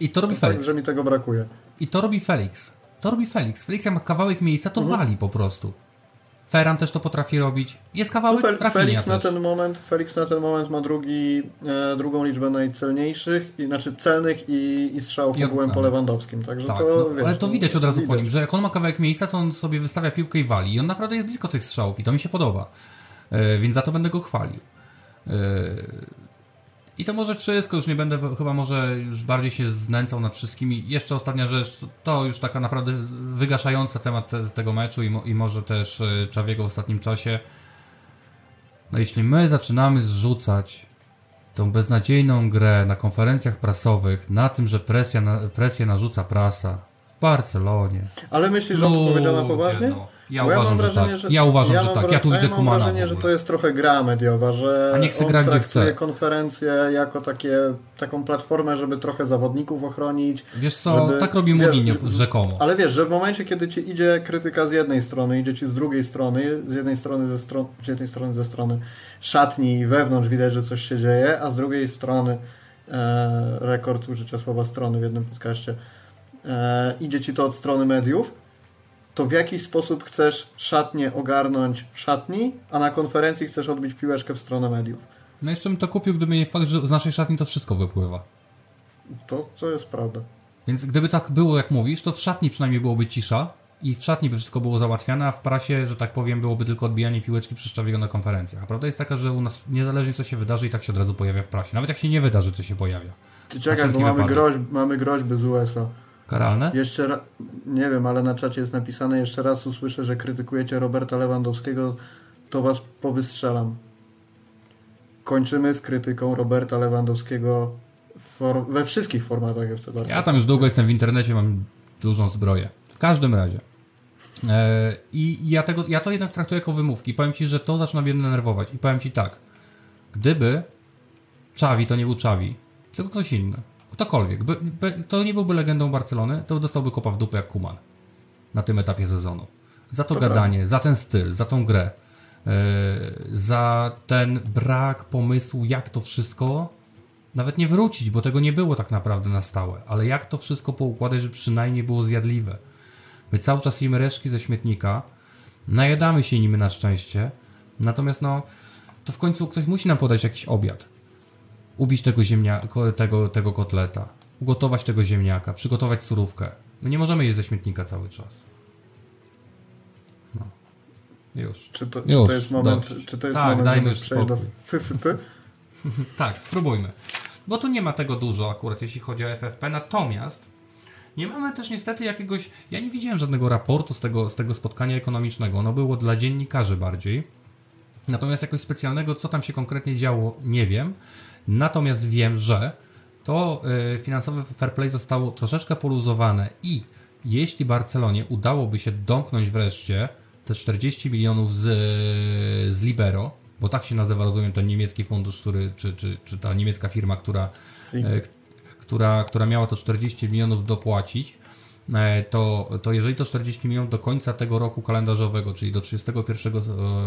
I to robi Felix. Tak, że mi tego brakuje. I to robi Felix. To robi Felix. Felix jak ma kawałek miejsca, to mhm. wali po prostu. Ferran też to potrafi robić. Jest kawałek No, Fel- Felix na ten moment, Felix na ten moment ma drugi, e, drugą liczbę najcelniejszych, i, znaczy celnych i, i strzałów I ogółem po. Lewandowskim. Także Tak, to, no, wiesz, ale to no, widać od razu po widać. nim, że jak on ma kawałek miejsca, to on sobie wystawia piłkę i wali. I on naprawdę jest blisko tych strzałów i to mi się podoba. E, więc za to będę go chwalił. E, I to może wszystko, już nie będę chyba może już bardziej się znęcał nad wszystkimi. Jeszcze ostatnia rzecz, to- już taka naprawdę wygaszająca temat te, tego meczu i, mo, i może też e, Czawiego w ostatnim czasie. No jeśli my zaczynamy zrzucać tą beznadziejną grę na konferencjach prasowych na tym, że presja na, presję narzuca prasa w Barcelonie. Ale myślisz, że on to powiedział na Ludzie, poważnie? no. Ja Bo uważam, mam że wrażenie, tak. że- Ja uważam, że mam tak. Ja tu widzę mam Kumana w wrażenie, że to jest trochę gra mediowa, że A niech se gra, gdzie chce. konferencję jako takie, taką platformę, żeby trochę zawodników ochronić. Wiesz co, żeby- tak robi Mourinho że- rzekomo. Ale wiesz, że w momencie, kiedy ci idzie krytyka z jednej strony, idzie ci z drugiej strony, z jednej strony ze, stron, z jednej strony ze strony szatni i wewnątrz widać, że coś się dzieje, a z drugiej strony e, rekord użycia słowa strony w jednym podcaście, e, idzie ci to od strony mediów, to w jaki sposób chcesz szatnie ogarnąć w szatni, a na konferencji chcesz odbić piłeczkę w stronę mediów. No jeszcze bym to kupił, gdyby nie fakt, że z naszej szatni to wszystko wypływa. To, to jest prawda. Więc gdyby tak było, jak mówisz, to w szatni przynajmniej byłoby cisza i w szatni by wszystko było załatwiane, a w prasie, że tak powiem, byłoby tylko odbijanie piłeczki przez Czawiego na konferencjach. A prawda jest taka, że u nas niezależnie co się wydarzy i tak się od razu pojawia w prasie. Nawet jak się nie wydarzy, to się pojawia. Ty czekaj, bo mamy, groźb, mamy groźby z USA. Karalne? Jeszcze ra- nie wiem, ale na czacie jest napisane jeszcze raz usłyszę, że krytykujecie Roberta Lewandowskiego, to was powystrzelam. Kończymy z krytyką Roberta Lewandowskiego for- we wszystkich formatach FC Barcelona. Ja tam już długo jestem w internecie, mam dużą zbroję. W każdym razie. E, I ja, tego, ja to jednak traktuję jako wymówki. Powiem Ci, że to zaczyna mnie denerwować. I powiem Ci tak. Gdyby Czawi to nie był Czawi, tylko ktoś inny, ktokolwiek, by, by, to nie byłby legendą Barcelony, to dostałby kopa w dupę jak Kuman na tym etapie sezonu. Za to, To gadanie, za ten styl, za tą grę, e, za ten brak pomysłu, jak to wszystko nawet nie wrócić, bo tego nie było tak naprawdę na stałe, ale jak to wszystko poukładać, żeby przynajmniej było zjadliwe. My cały czas jemy reszki ze śmietnika, najadamy się nimi na szczęście, natomiast no, to w końcu ktoś musi nam podać jakiś obiad. Ubić tego, ziemnia, ko- tego, tego kotleta, ugotować tego ziemniaka, przygotować surówkę. My nie możemy jeść ze śmietnika cały czas. No. Już. Czy to, czy Już, to jest moment, dość. czy to jest Tak, moment dajmy już przejść do spokój. FFP? (laughs) Tak, spróbujmy. Bo tu nie ma tego dużo akurat, jeśli chodzi o FFP. Natomiast nie mamy też niestety jakiegoś. Ja nie widziałem żadnego raportu z tego, z tego spotkania ekonomicznego. Ono było dla dziennikarzy bardziej. Natomiast jakoś specjalnego, co tam się konkretnie działo, nie wiem. Natomiast wiem, że to y, finansowe fair play zostało troszeczkę poluzowane i jeśli Barcelonie udałoby się domknąć wreszcie te 40 milionów z, z Libero, bo tak się nazywa, rozumiem, ten niemiecki fundusz, który, czy, czy, czy ta niemiecka firma, która Si. e, która, która miała to 40 milionów dopłacić, e, to, to jeżeli to 40 milionów do końca tego roku kalendarzowego, czyli do 31 e,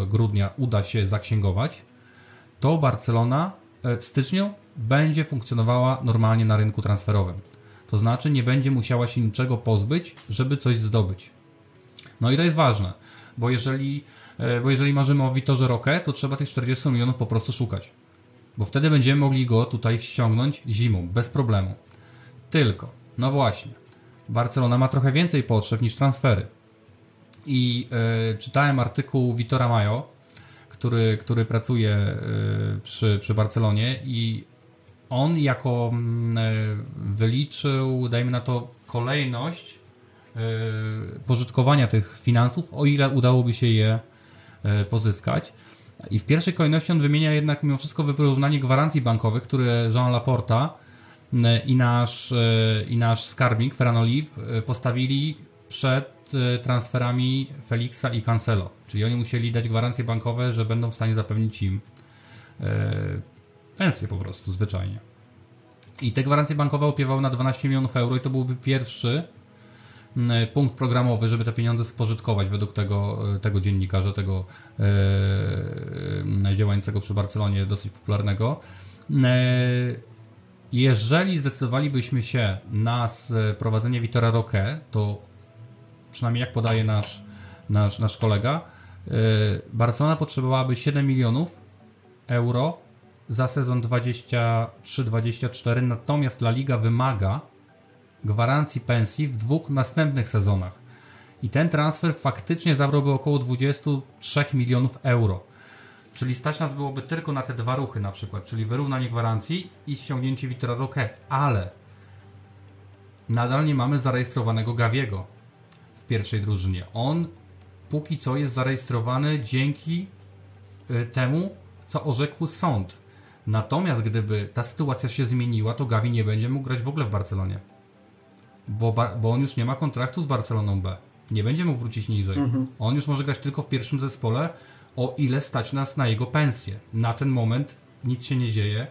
grudnia uda się zaksięgować, to Barcelona styczniu będzie funkcjonowała normalnie na rynku transferowym. To znaczy nie będzie musiała się niczego pozbyć, żeby coś zdobyć. No i to jest ważne, bo jeżeli, e, bo jeżeli marzymy o Vitorze Roque, to trzeba tych 40 milionów po prostu szukać. Bo wtedy będziemy mogli go tutaj ściągnąć zimą, bez problemu. Tylko, no właśnie, Barcelona ma trochę więcej potrzeb niż transfery. I e, czytałem artykuł Vitora Mayo, który, który pracuje e, przy, przy Barcelonie i on jako mm, e, wyliczył, dajmy na to, kolejność e, pożytkowania tych finansów, o ile udałoby się je e, pozyskać. I w pierwszej kolejności on wymienia jednak mimo wszystko wyrównanie gwarancji bankowych, które Jean Laporta m, i nasz, i nasz skarbnik Ferran Olive postawili przed transferami Felixa i Cancelo. Czyli oni musieli dać gwarancje bankowe, że będą w stanie zapewnić im e, pensję po prostu, zwyczajnie. I te gwarancje bankowe opiewały na 12 milionów euro i to byłby pierwszy m, punkt programowy, żeby te pieniądze spożytkować według tego, e, tego dziennikarza, tego e, działającego przy Barcelonie, dosyć popularnego. E, jeżeli zdecydowalibyśmy się na prowadzenie Vitora Roque, to przynajmniej jak podaje nasz, nasz, nasz kolega, Barcelona potrzebowałaby 7 milionów euro za sezon 23-24, natomiast La Liga wymaga gwarancji pensji w dwóch następnych sezonach. I ten transfer faktycznie zabrałby około 23 milionów euro. Czyli stać nas byłoby tylko na te dwa ruchy na przykład, czyli wyrównanie gwarancji i ściągnięcie Vitora Roque, ale nadal nie mamy zarejestrowanego Gawiego pierwszej drużynie. On póki co jest zarejestrowany dzięki y, temu, co orzekł sąd. Natomiast gdyby ta sytuacja się zmieniła, to Gavi nie będzie mógł grać w ogóle w Barcelonie. Bo, bo on już nie ma kontraktu z Barceloną B. Nie będzie mógł wrócić niżej. Mhm. On już może grać tylko w pierwszym zespole, o ile stać nas na jego pensję. Na ten moment nic się nie dzieje.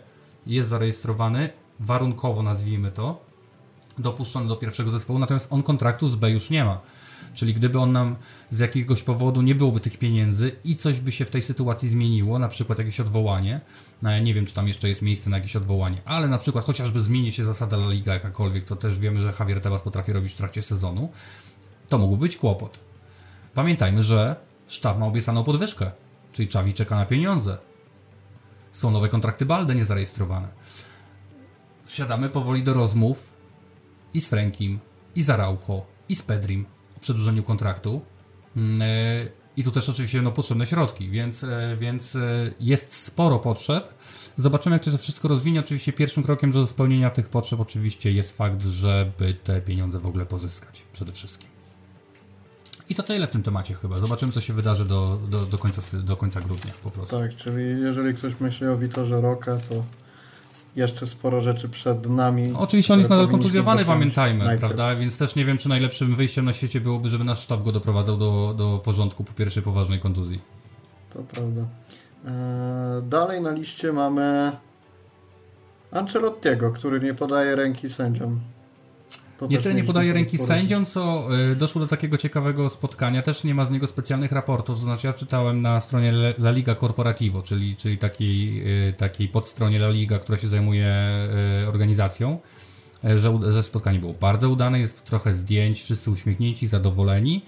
Jest zarejestrowany, warunkowo nazwijmy to, dopuszczony do pierwszego zespołu, natomiast on kontraktu z B już nie ma. Czyli gdyby on nam z jakiegoś powodu nie byłoby tych pieniędzy i coś by się w tej sytuacji zmieniło, na przykład jakieś odwołanie, no nie wiem, czy tam jeszcze jest miejsce na jakieś odwołanie, ale na przykład chociażby zmieni się zasada La Liga jakakolwiek, to też wiemy, że Javier Tebas potrafi robić w trakcie sezonu, to mógłby być kłopot. Pamiętajmy, że sztab ma obiecaną podwyżkę, czyli Czawi czeka na pieniądze. Są nowe kontrakty Balde niezarejestrowane. Siadamy powoli do rozmów i z Frankiem, i z Araujo, i z Pedrim przedłużeniu kontraktu. Mm, e, I tu też oczywiście no, potrzebne środki, więc, e, więc e, jest sporo potrzeb. Zobaczymy, jak się to wszystko rozwinie. Oczywiście pierwszym krokiem do spełnienia tych potrzeb oczywiście jest fakt, żeby te pieniądze w ogóle pozyskać przede wszystkim. I to tyle w tym temacie chyba. Zobaczymy, co się wydarzy do, do, do, końca, do końca grudnia po prostu. Tak, czyli jeżeli ktoś myśli o Witorze Roka, to jeszcze sporo rzeczy przed nami. Oczywiście on jest nadal kontuzjowany, pamiętajmy, najpierw. prawda? Więc też nie wiem, czy najlepszym wyjściem na świecie byłoby, żeby nasz sztab go doprowadzał do, do porządku po pierwszej poważnej kontuzji. To prawda. Eee, dalej na liście mamy Ancelottiego, który nie podaje ręki sędziom. To nie tyle nie podaje ręki poruszyć. sędziom, co y, doszło do takiego ciekawego spotkania. Też nie ma z niego specjalnych raportów. To znaczy, ja czytałem na stronie La Liga Corporativo, czyli, czyli takiej, y, takiej podstronie La Liga, która się zajmuje y, organizacją, że, że spotkanie było bardzo udane. Jest trochę zdjęć, wszyscy uśmiechnięci, zadowoleni.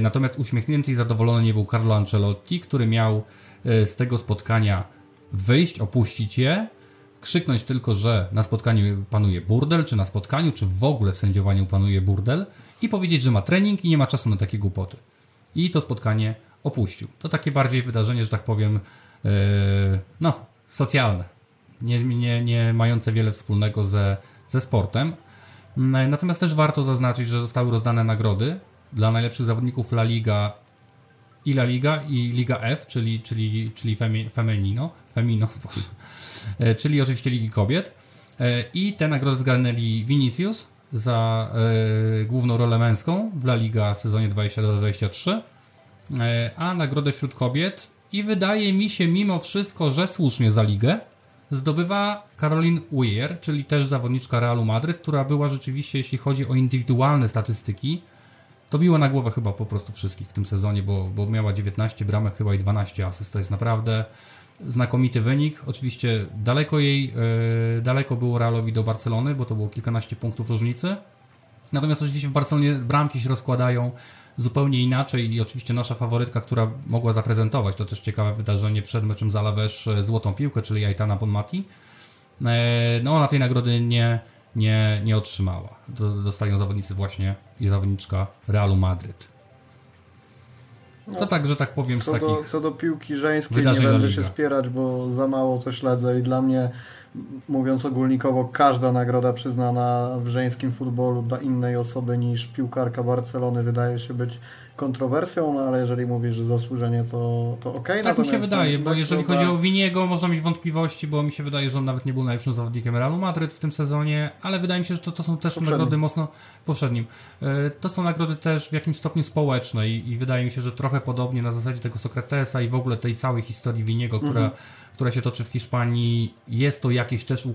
Natomiast uśmiechnięty i zadowolony nie był Carlo Ancelotti, który miał z tego spotkania wyjść, opuścić je krzyknąć tylko, że na spotkaniu panuje burdel, czy na spotkaniu, czy w ogóle w sędziowaniu panuje burdel i powiedzieć, że ma trening i nie ma czasu na takie głupoty. I to spotkanie opuścił. To takie bardziej wydarzenie, że tak powiem, yy, no, socjalne. Nie, nie, nie mające wiele wspólnego ze, ze sportem. Natomiast też warto zaznaczyć, że zostały rozdane nagrody dla najlepszych zawodników La Liga i La Liga i Liga F, czyli, czyli, czyli Femenino, Femino, (laughs) e, czyli oczywiście Ligi Kobiet. E, I te nagrody zgarnęli Vinicius za e, główną rolę męską w La Liga w sezonie 22-23, a nagrodę wśród kobiet i wydaje mi się mimo wszystko, że słusznie za ligę zdobywa Caroline Weir, czyli też zawodniczka Realu Madryt, która była rzeczywiście, jeśli chodzi o indywidualne statystyki, to biło na głowę chyba po prostu wszystkich w tym sezonie, bo, bo miała 19 bramek chyba i 12 asyst. To jest naprawdę znakomity wynik. Oczywiście daleko jej, yy, daleko było Realowi do Barcelony, bo to było kilkanaście punktów różnicy. Natomiast oczywiście w Barcelonie bramki się rozkładają zupełnie inaczej i oczywiście nasza faworytka, która mogła zaprezentować, to też ciekawe wydarzenie przed meczem z Alaves e, złotą piłkę, czyli Aitana Bonmati. E, no ona tej nagrody nie, nie, nie otrzymała. Dostają zawodnicy właśnie i zawodniczka Realu Madryt. No, to tak, że tak powiem, co z takich do, Co do piłki żeńskiej nie będę się spierać, bo za mało to śledzę i dla mnie mówiąc ogólnikowo, każda nagroda przyznana w żeńskim futbolu dla innej osoby niż piłkarka Barcelony wydaje się być kontrowersją, no ale jeżeli mówisz, że zasłużenie, to, to okej. Okay. Tak mi się wydaje, bo jeżeli chodzi o Winiego, można mieć wątpliwości, bo mi się wydaje, że on nawet nie był najlepszym zawodnikiem Realu Madryt w tym sezonie, ale wydaje mi się, że to, to są też poprzednim. nagrody mocno poprzednim. E, to są nagrody też w jakimś stopniu społeczne i, i wydaje mi się, że trochę podobnie na zasadzie tego Sokratesa i w ogóle tej całej historii Winiego, która mhm która się toczy w Hiszpanii, jest to jakieś też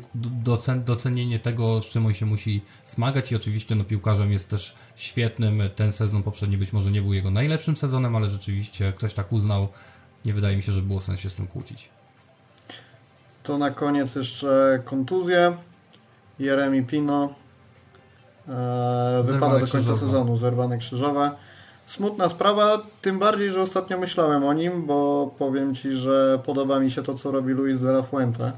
docenienie tego, z czym on się musi smagać i oczywiście no, piłkarzem jest też świetnym. Ten sezon poprzedni być może nie był jego najlepszym sezonem, ale rzeczywiście ktoś tak uznał. Nie wydaje mi się, że było sens się z tym kłócić. To na koniec jeszcze kontuzje. Jeremy Pino e, wypada do końca krzyżowe. sezonu, zerwane krzyżowe. Smutna sprawa, tym bardziej, że ostatnio myślałem o nim, bo powiem Ci, że podoba mi się to, co robi Luis de la Fuente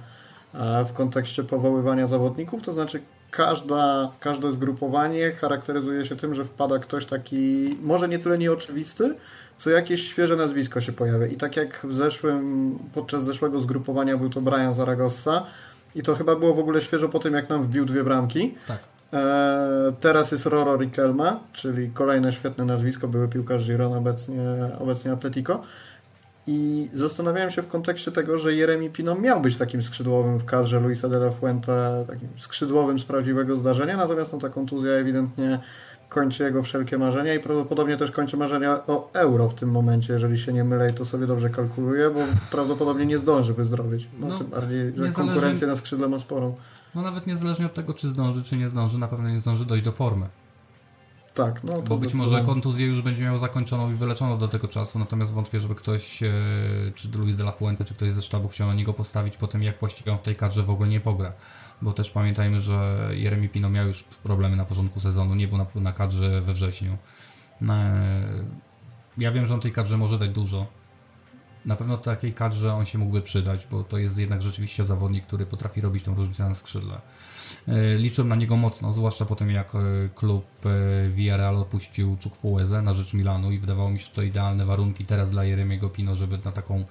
w kontekście powoływania zawodników, to znaczy każda, każde zgrupowanie charakteryzuje się tym, że wpada ktoś taki, może nie tyle nieoczywisty, co jakieś świeże nazwisko się pojawia. I tak jak w zeszłym, podczas zeszłego zgrupowania był to Brian Zaragoza i to chyba było w ogóle świeżo po tym, jak nam wbił dwie bramki. Tak. E, teraz jest Roro Riquelme, czyli kolejne świetne nazwisko, były piłkarz Girona, obecnie, obecnie Atletico. I zastanawiałem się w kontekście tego, że Jeremy Pino miał być takim skrzydłowym w kadrze Luisa de la Fuente, takim skrzydłowym z prawdziwego zdarzenia, natomiast no, ta kontuzja ewidentnie kończy jego wszelkie marzenia i prawdopodobnie też kończy marzenia o euro w tym momencie, jeżeli się nie mylę i to sobie dobrze kalkuluję, bo prawdopodobnie nie zdąży wyzdrowieć. No, no tym bardziej, że konkurencję na skrzydle ma sporą. No nawet niezależnie od tego, czy zdąży, czy nie zdąży, na pewno nie zdąży dojść do formy. Tak, no to Bo być może kontuzję już będzie miał zakończoną i wyleczoną do tego czasu, natomiast wątpię, żeby ktoś, e, czy Luis de la Fuente, czy ktoś ze sztabu chciał na niego postawić po tym, jak właściwie on w tej kadrze w ogóle nie pogra. Bo też pamiętajmy, że Jeremy Pino miał już problemy na początku sezonu, nie był na, na kadrze we wrześniu. E, ja wiem, że on tej kadrze może dać dużo, na pewno takiej kadrze on się mógłby przydać, bo to jest jednak rzeczywiście zawodnik, który potrafi robić tą różnicę na skrzydle. E, liczyłem na niego mocno, zwłaszcza po tym jak e, klub e, Villarreal opuścił Czukfuezę na rzecz Milanu i wydawało mi się, że to idealne warunki teraz dla Jeremiego Pino, żeby na taką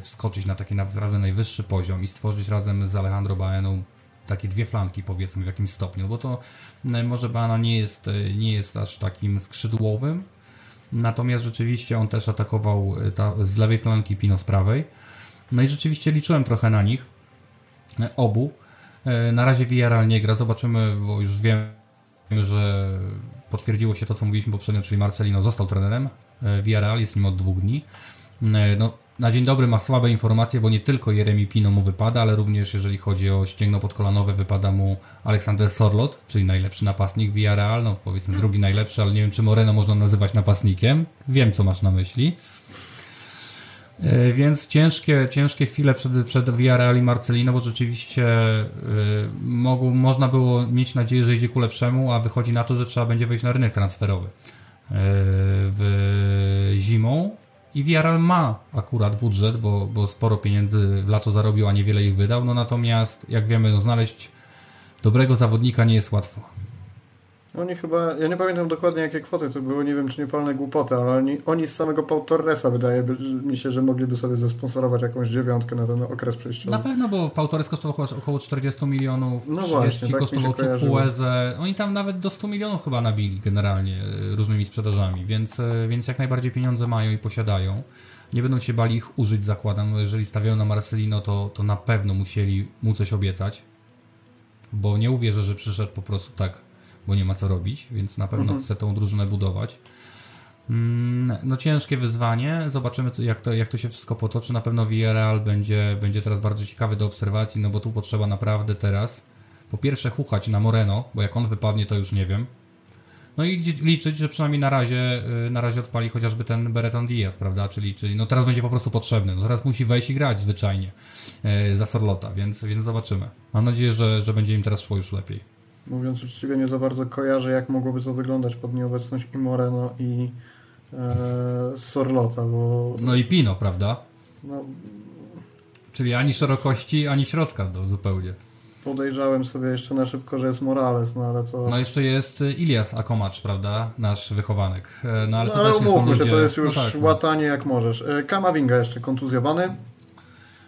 wskoczyć na taki naprawdę najwyższy poziom i stworzyć razem z Alejandro Baeną takie dwie flanki powiedzmy w jakimś stopniu, bo to może Baena nie jest, nie jest aż takim skrzydłowym, Natomiast rzeczywiście on też atakował e, ta, z lewej flanki Pino z prawej. No i rzeczywiście liczyłem trochę na nich. E, obu. E, na razie Villarreal nie gra. Zobaczymy, bo już wiem, że potwierdziło się to, co mówiliśmy poprzednio, czyli Marcelino został trenerem. Villarreal jest nim od dwóch dni. No, na dzień dobry ma słabe informacje, bo nie tylko Jeremy Pino mu wypada, ale również jeżeli chodzi o ścięgno podkolanowe wypada mu Aleksander Sorlot, czyli najlepszy napastnik Villarreal, no powiedzmy drugi najlepszy, ale nie wiem czy Moreno można nazywać napastnikiem. Wiem co masz na myśli. E, więc ciężkie, ciężkie chwile przed, przed Villarreal i Marcelino, bo rzeczywiście y, mogło, można było mieć nadzieję, że idzie ku lepszemu, a wychodzi na to, że trzeba będzie wejść na rynek transferowy. Y, w zimą i Villarreal ma akurat budżet, bo, bo sporo pieniędzy w lato zarobił, a niewiele ich wydał. No natomiast, jak wiemy, no znaleźć dobrego zawodnika nie jest łatwo. Oni chyba, ja nie pamiętam dokładnie jakie kwoty to były, nie wiem czy nie palne głupoty, ale oni, oni z samego Pau Torresa wydaje mi się, że mogliby sobie zesponsorować jakąś dziewiątkę na ten okres przejściowy. Na pewno, bo Pau Torres kosztował około 40 milionów, no 30 właśnie, tak kosztował Czukfuezę, oni tam nawet do 100 milionów chyba nabili generalnie e, różnymi sprzedażami, więc, e, więc jak najbardziej pieniądze mają i posiadają. Nie będą się bali ich użyć, zakładam. No, jeżeli stawiają na Marcelino, to, to na pewno musieli mu coś obiecać, bo nie uwierzę, że przyszedł po prostu tak bo nie ma co robić, więc na pewno mhm. chce tą drużynę budować. Mm, no ciężkie wyzwanie, zobaczymy jak to, jak to się wszystko potoczy. Na pewno Villarreal będzie, będzie teraz bardzo ciekawy do obserwacji, no bo tu potrzeba naprawdę teraz po pierwsze chuchać na Moreno, bo jak on wypadnie to już nie wiem. No i liczyć, że przynajmniej na razie, y, na razie odpali chociażby ten Bereton Diaz, prawda? Czyli, czyli no teraz będzie po prostu potrzebny. No teraz musi wejść i grać zwyczajnie yy, za Sorlota, więc, więc zobaczymy. Mam nadzieję, że, że będzie im teraz szło już lepiej mówiąc uczciwie, nie za bardzo kojarzę, jak mogłoby to wyglądać pod nieobecność i Moreno i e, Sorlota, bo... No i Pino, prawda? No, Czyli ani szerokości, ani środka do, zupełnie. Podejrzałem sobie jeszcze na szybko, że jest Morales, no ale to... No jeszcze jest Ilias Akomacz, prawda? Nasz wychowanek. E, no ale, no, to ale też umówmy się, ludzie... to jest już no tak, no. łatanie jak możesz. E, Kamavinga jeszcze kontuzjowany.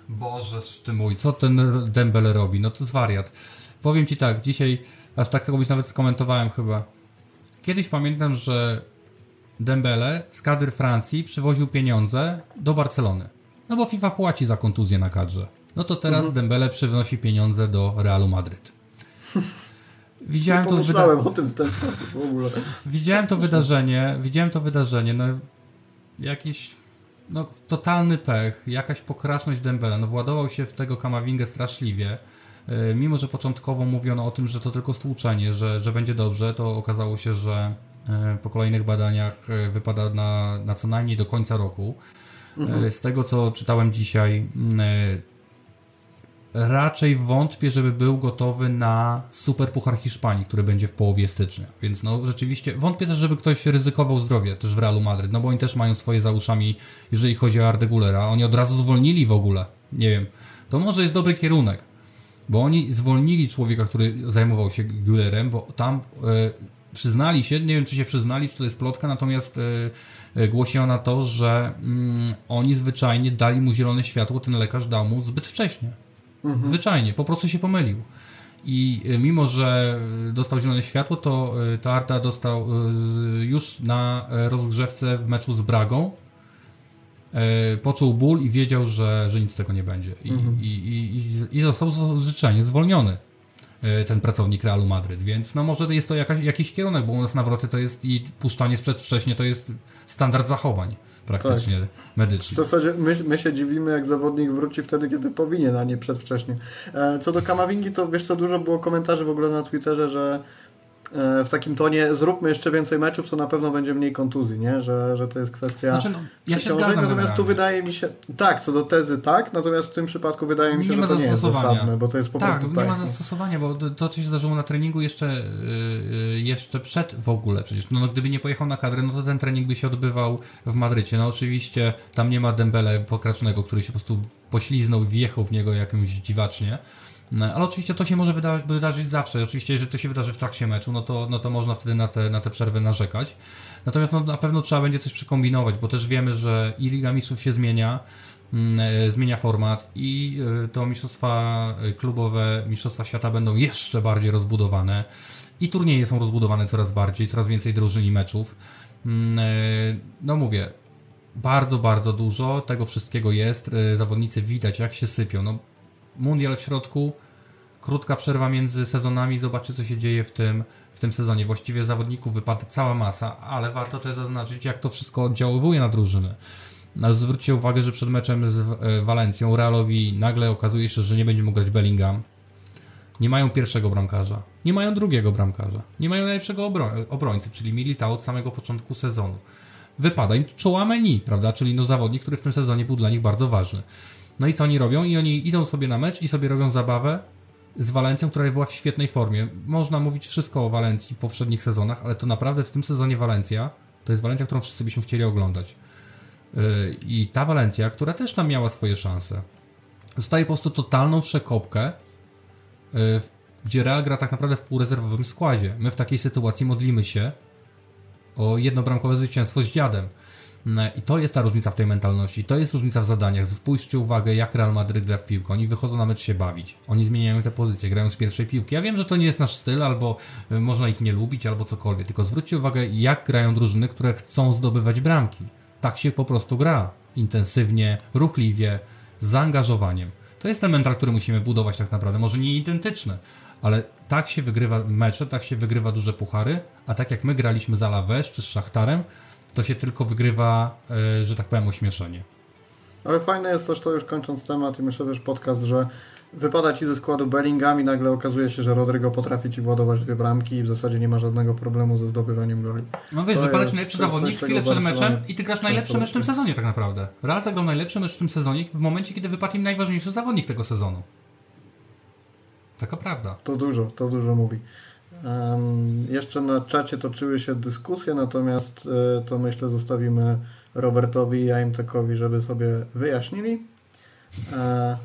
Boże, ty mój, co ten Dembele robi? No to jest wariat. Powiem ci tak, dzisiaj Aż tak kogoś nawet skomentowałem chyba. Kiedyś pamiętam, że Dembele z kadry Francji przywoził pieniądze do Barcelony. No bo FIFA płaci za kontuzję na kadrze. No to teraz mhm. Dembele przynosi pieniądze do Realu Madryt. (laughs) Widziałem to o tym ten w ogóle. Widziałem to wydarzenie, widziałem to wydarzenie, no jakiś no totalny pech, jakaś pokraszność Dembele, no władował się w tego Kamawingę straszliwie. E, mimo, że początkowo mówiono o tym, że to tylko stłuczenie, że, że będzie dobrze, to okazało się, że e, po kolejnych badaniach e, wypada na, na co najmniej do końca roku. Mhm. Z tego, co czytałem dzisiaj, raczej wątpię, żeby był gotowy na Super Puchar Hiszpanii, który będzie w połowie stycznia. Więc no rzeczywiście wątpię też, żeby ktoś ryzykował zdrowie też w Realu Madryt, no bo oni też mają swoje za uszami, jeżeli chodzi o Arda Gulera. Oni od razu zwolnili w ogóle. Nie wiem. To może jest dobry kierunek, bo oni zwolnili człowieka, który zajmował się Gullerem, bo tam e, przyznali się, nie wiem czy się przyznali, czy to jest plotka, natomiast e, e, głosiono to, że mm, oni zwyczajnie dali mu zielone światło, ten lekarz dał mu zbyt wcześnie. Zwyczajnie, po prostu się pomylił. I e, mimo, że dostał zielone światło, to, e, to Arda dostał już na rozgrzewce w meczu z Bragą. E, poczuł ból i wiedział, że, że nic z tego nie będzie. I, i, i, i, i został z- zwolniony e, ten pracownik Realu Madryt, więc no może jest to jakaś, jakiś kierunek, bo u nas nawroty to jest i puszczanie sprzed wcześnie to jest standard zachowań praktycznie W medycznych. zasadzie my, my się dziwimy, jak zawodnik wróci wtedy, kiedy powinien, a nie przedwcześnie. E, co do Kamavingi, to wiesz co, dużo było komentarzy w ogóle na Twitterze, że w takim tonie zróbmy jeszcze więcej meczów, to na pewno będzie mniej kontuzji, nie? Że, że to jest kwestia Znaczy, no, ja się zgadzam Natomiast tu wydaje mi się, tak, co do tezy tak, natomiast w tym przypadku wydaje mi się, Nie ma że to nie jest zasadne, bo to jest po tak, prostu nie tak. ma zastosowania, bo to, co się zdarzyło na treningu jeszcze, yy, jeszcze przed w ogóle przecież. No, no, gdyby nie pojechał na kadrę, no to ten trening by się odbywał w Madrycie. No oczywiście tam nie ma Dembele pokracznego, który się po prostu pośliznął wjechał w niego jakimś dziwacznie. No, ale oczywiście to się może wyda wydarzyć zawsze. Oczywiście, jeżeli to się wydarzy w trakcie meczu, no to, no to można wtedy na te, na te przerwy narzekać. Natomiast no, na pewno trzeba będzie coś przekombinować, bo też wiemy, że i Liga Mistrzów się zmienia, mm, e, zmienia format i e, to mistrzostwa e, klubowe, mistrzostwa świata będą jeszcze bardziej rozbudowane i turnieje są rozbudowane coraz bardziej, coraz więcej drużyn i meczów. Mm, No mówię, bardzo, bardzo dużo tego wszystkiego jest. Zawodnicy widać, jak się sypią. No, mundial w środku, krótka przerwa między sezonami, zobaczy co się dzieje w tym, w tym sezonie. Właściwie zawodników wypadła cała masa, ale warto też zaznaczyć, jak to wszystko oddziaływuje na drużyny. No, zwróćcie uwagę, że przed meczem z e, Walencją Realowi nagle okazuje się, że nie będzie mógł grać Bellingham. Nie mają pierwszego bramkarza, nie mają drugiego bramkarza, nie mają najlepszego obro obrońcy, czyli Militao od samego początku sezonu. Wypada im Chouameni, prawda, czyli no zawodnik, który w tym sezonie był dla nich bardzo ważny. No i co oni robią? I oni idą sobie na mecz i sobie robią zabawę z Walencją, która była w świetnej formie. Można mówić wszystko o Walencji w poprzednich sezonach, ale to naprawdę w tym sezonie Walencja to jest Walencja, którą wszyscy byśmy chcieli oglądać. Yy, I ta Walencja, która też tam miała swoje szanse, dostaje po prostu totalną przekopkę, yy, gdzie Real gra tak naprawdę w półrezerwowym składzie. My w takiej sytuacji modlimy się o jednobramkowe zwycięstwo z dziadem. Mm, I to jest ta różnica w tej mentalności, to jest różnica w zadaniach. Spójrzcie uwagę, jak Real Madryt gra w piłkę. Oni wychodzą na mecz się bawić. Oni zmieniają te pozycje, grają z pierwszej piłki. Ja wiem, że to nie jest nasz styl, albo y, można ich nie lubić, albo cokolwiek. Tylko zwróćcie uwagę, jak grają drużyny, które chcą zdobywać bramki. Tak się po prostu gra. Intensywnie, ruchliwie, z zaangażowaniem. To jest ten mental, który musimy budować tak naprawdę. Może nie identyczny, ale tak się wygrywa mecze, tak się wygrywa duże puchary, a tak jak my graliśmy z Alaves czy z Szachtarem, to się tylko wygrywa, e, że tak powiem, ośmieszenie. Ale fajne jest też to, już kończąc temat i myślę też podcast, że wypada Ci ze składu Bellingham i nagle okazuje się, że Rodrygo potrafi Ci władować dwie bramki i w zasadzie nie ma żadnego problemu ze zdobywaniem goli. No wiesz, wypada ci najlepszy zawodnik chwilę przed meczem i ty grasz najlepszy mecz w tym sezonie tak naprawdę. Real zagrał najlepszy mecz w tym sezonie w momencie, kiedy wypadł im najważniejszy zawodnik tego sezonu. Taka prawda. To dużo, to dużo mówi. Em, jeszcze na czacie toczyły się dyskusje, natomiast e, to myślę zostawimy Robertowi i Aimtekowi, żeby sobie wyjaśnili. E,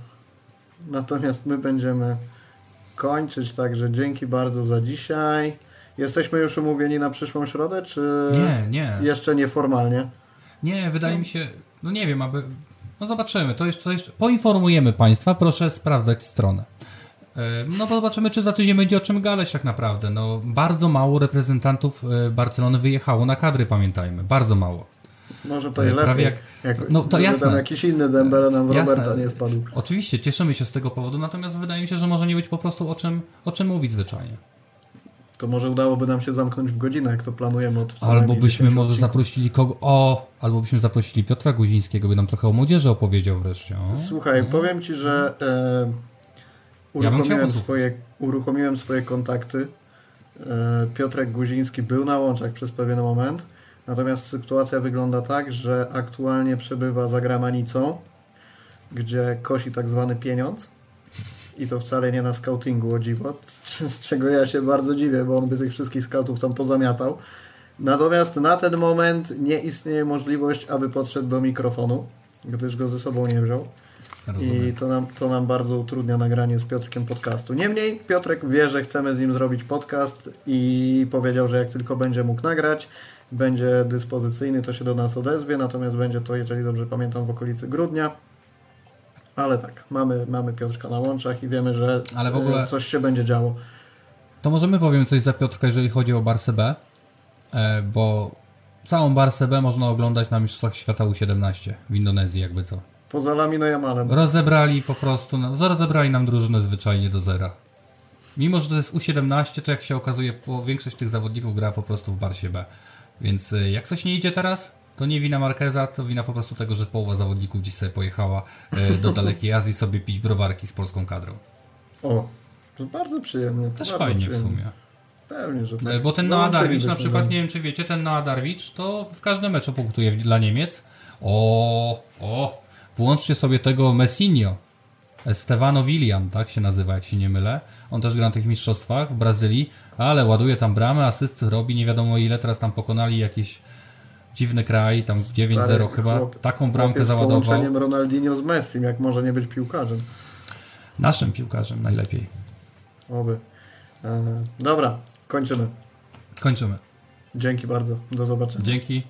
natomiast my będziemy kończyć, także dzięki bardzo za dzisiaj. Jesteśmy już umówieni na przyszłą środę, czy Nie, nie. jeszcze nieformalnie? Nie, wydaje mi się, no nie wiem, aby. No zobaczymy, to jeszcze, to jeszcze. Poinformujemy Państwa, proszę sprawdzać stronę. E, No bo zobaczymy, czy za tydzień będzie o czym gadać tak naprawdę. No, bardzo mało reprezentantów e, Barcelony wyjechało na kadry, pamiętajmy. Bardzo mało. Może to E, lepiej. jak- jak no to jasne. Jakiś inny Dembele nam w Jasne. Roberta nie wpadł. Oczywiście, cieszymy się z tego powodu, natomiast wydaje mi się, że może nie być po prostu o czym, o czym mówić zwyczajnie. To może udałoby nam się zamknąć w godzinę, jak to planujemy od Albo byśmy 10 może odcinków. zaprosili kogo. O! Albo byśmy zaprosili Piotra Guzińskiego, by nam trochę o młodzieży opowiedział wreszcie. O. Słuchaj, powiem Ci, że e, uruchomiłem, posłuchać. swoje, uruchomiłem swoje kontakty. E, Piotrek Guziński był na łączach przez pewien moment, natomiast sytuacja wygląda tak, że aktualnie przebywa za granicą, gdzie kosi tak zwany pieniądz. I to wcale nie na scoutingu o dziwo, (laughs) z czego ja się bardzo dziwię, bo on by tych wszystkich scoutów tam pozamiatał. Natomiast na ten moment nie istnieje możliwość, aby podszedł do mikrofonu, gdyż go ze sobą nie wziął. I Rozumiem. to nam, to nam bardzo utrudnia nagranie z Piotrkiem podcastu. Niemniej Piotrek wie, że chcemy z nim zrobić podcast i powiedział, że jak tylko będzie mógł nagrać, będzie dyspozycyjny, to się do nas odezwie, natomiast będzie to, jeżeli dobrze pamiętam, w okolicy grudnia. Ale tak, mamy, mamy Piotrka na łączach i wiemy, że w ogóle- e, coś się będzie działo. To możemy powiem coś za Piotrka, jeżeli chodzi o Barsę B, e, bo całą Barsę B można oglądać na Mistrzostwach Świata U17 w Indonezji, jakby co. Poza Lamino Jamalem. Rozebrali po prostu, no, rozebrali nam drużynę zwyczajnie do zera. Mimo, że to jest U17, to jak się okazuje, po, większość tych zawodników gra po prostu w Barsie B. Więc y, jak coś nie idzie teraz, to nie wina Marqueza, to wina po prostu tego, że połowa zawodników dziś sobie pojechała y, do (laughs) dalekiej Azji sobie pić browarki z polską kadrą. O, to bardzo przyjemnie. to Też bardzo fajnie w przyjemnie. sumie. Pewnie, że E, tak. Bo ten No, na przykład, no. nie wiem czy wiecie, ten Noah Darwicz to w każdym meczu punktuje dla Niemiec. O, o, włączcie sobie tego Messinio. Estevano William, tak się nazywa, jak się nie mylę. On też gra na tych mistrzostwach w Brazylii, ale ładuje tam bramę, asyst robi nie wiadomo ile, teraz tam pokonali jakiś dziwny kraj, tam 9-0 Stary chyba, chłop- taką bramkę chłopiec z załadował. połączeniem Ronaldinho z Messim, jak może nie być piłkarzem. Naszym piłkarzem najlepiej. Oby. E, dobra, kończymy. Kończymy. Dzięki bardzo. Do zobaczenia. Dzięki.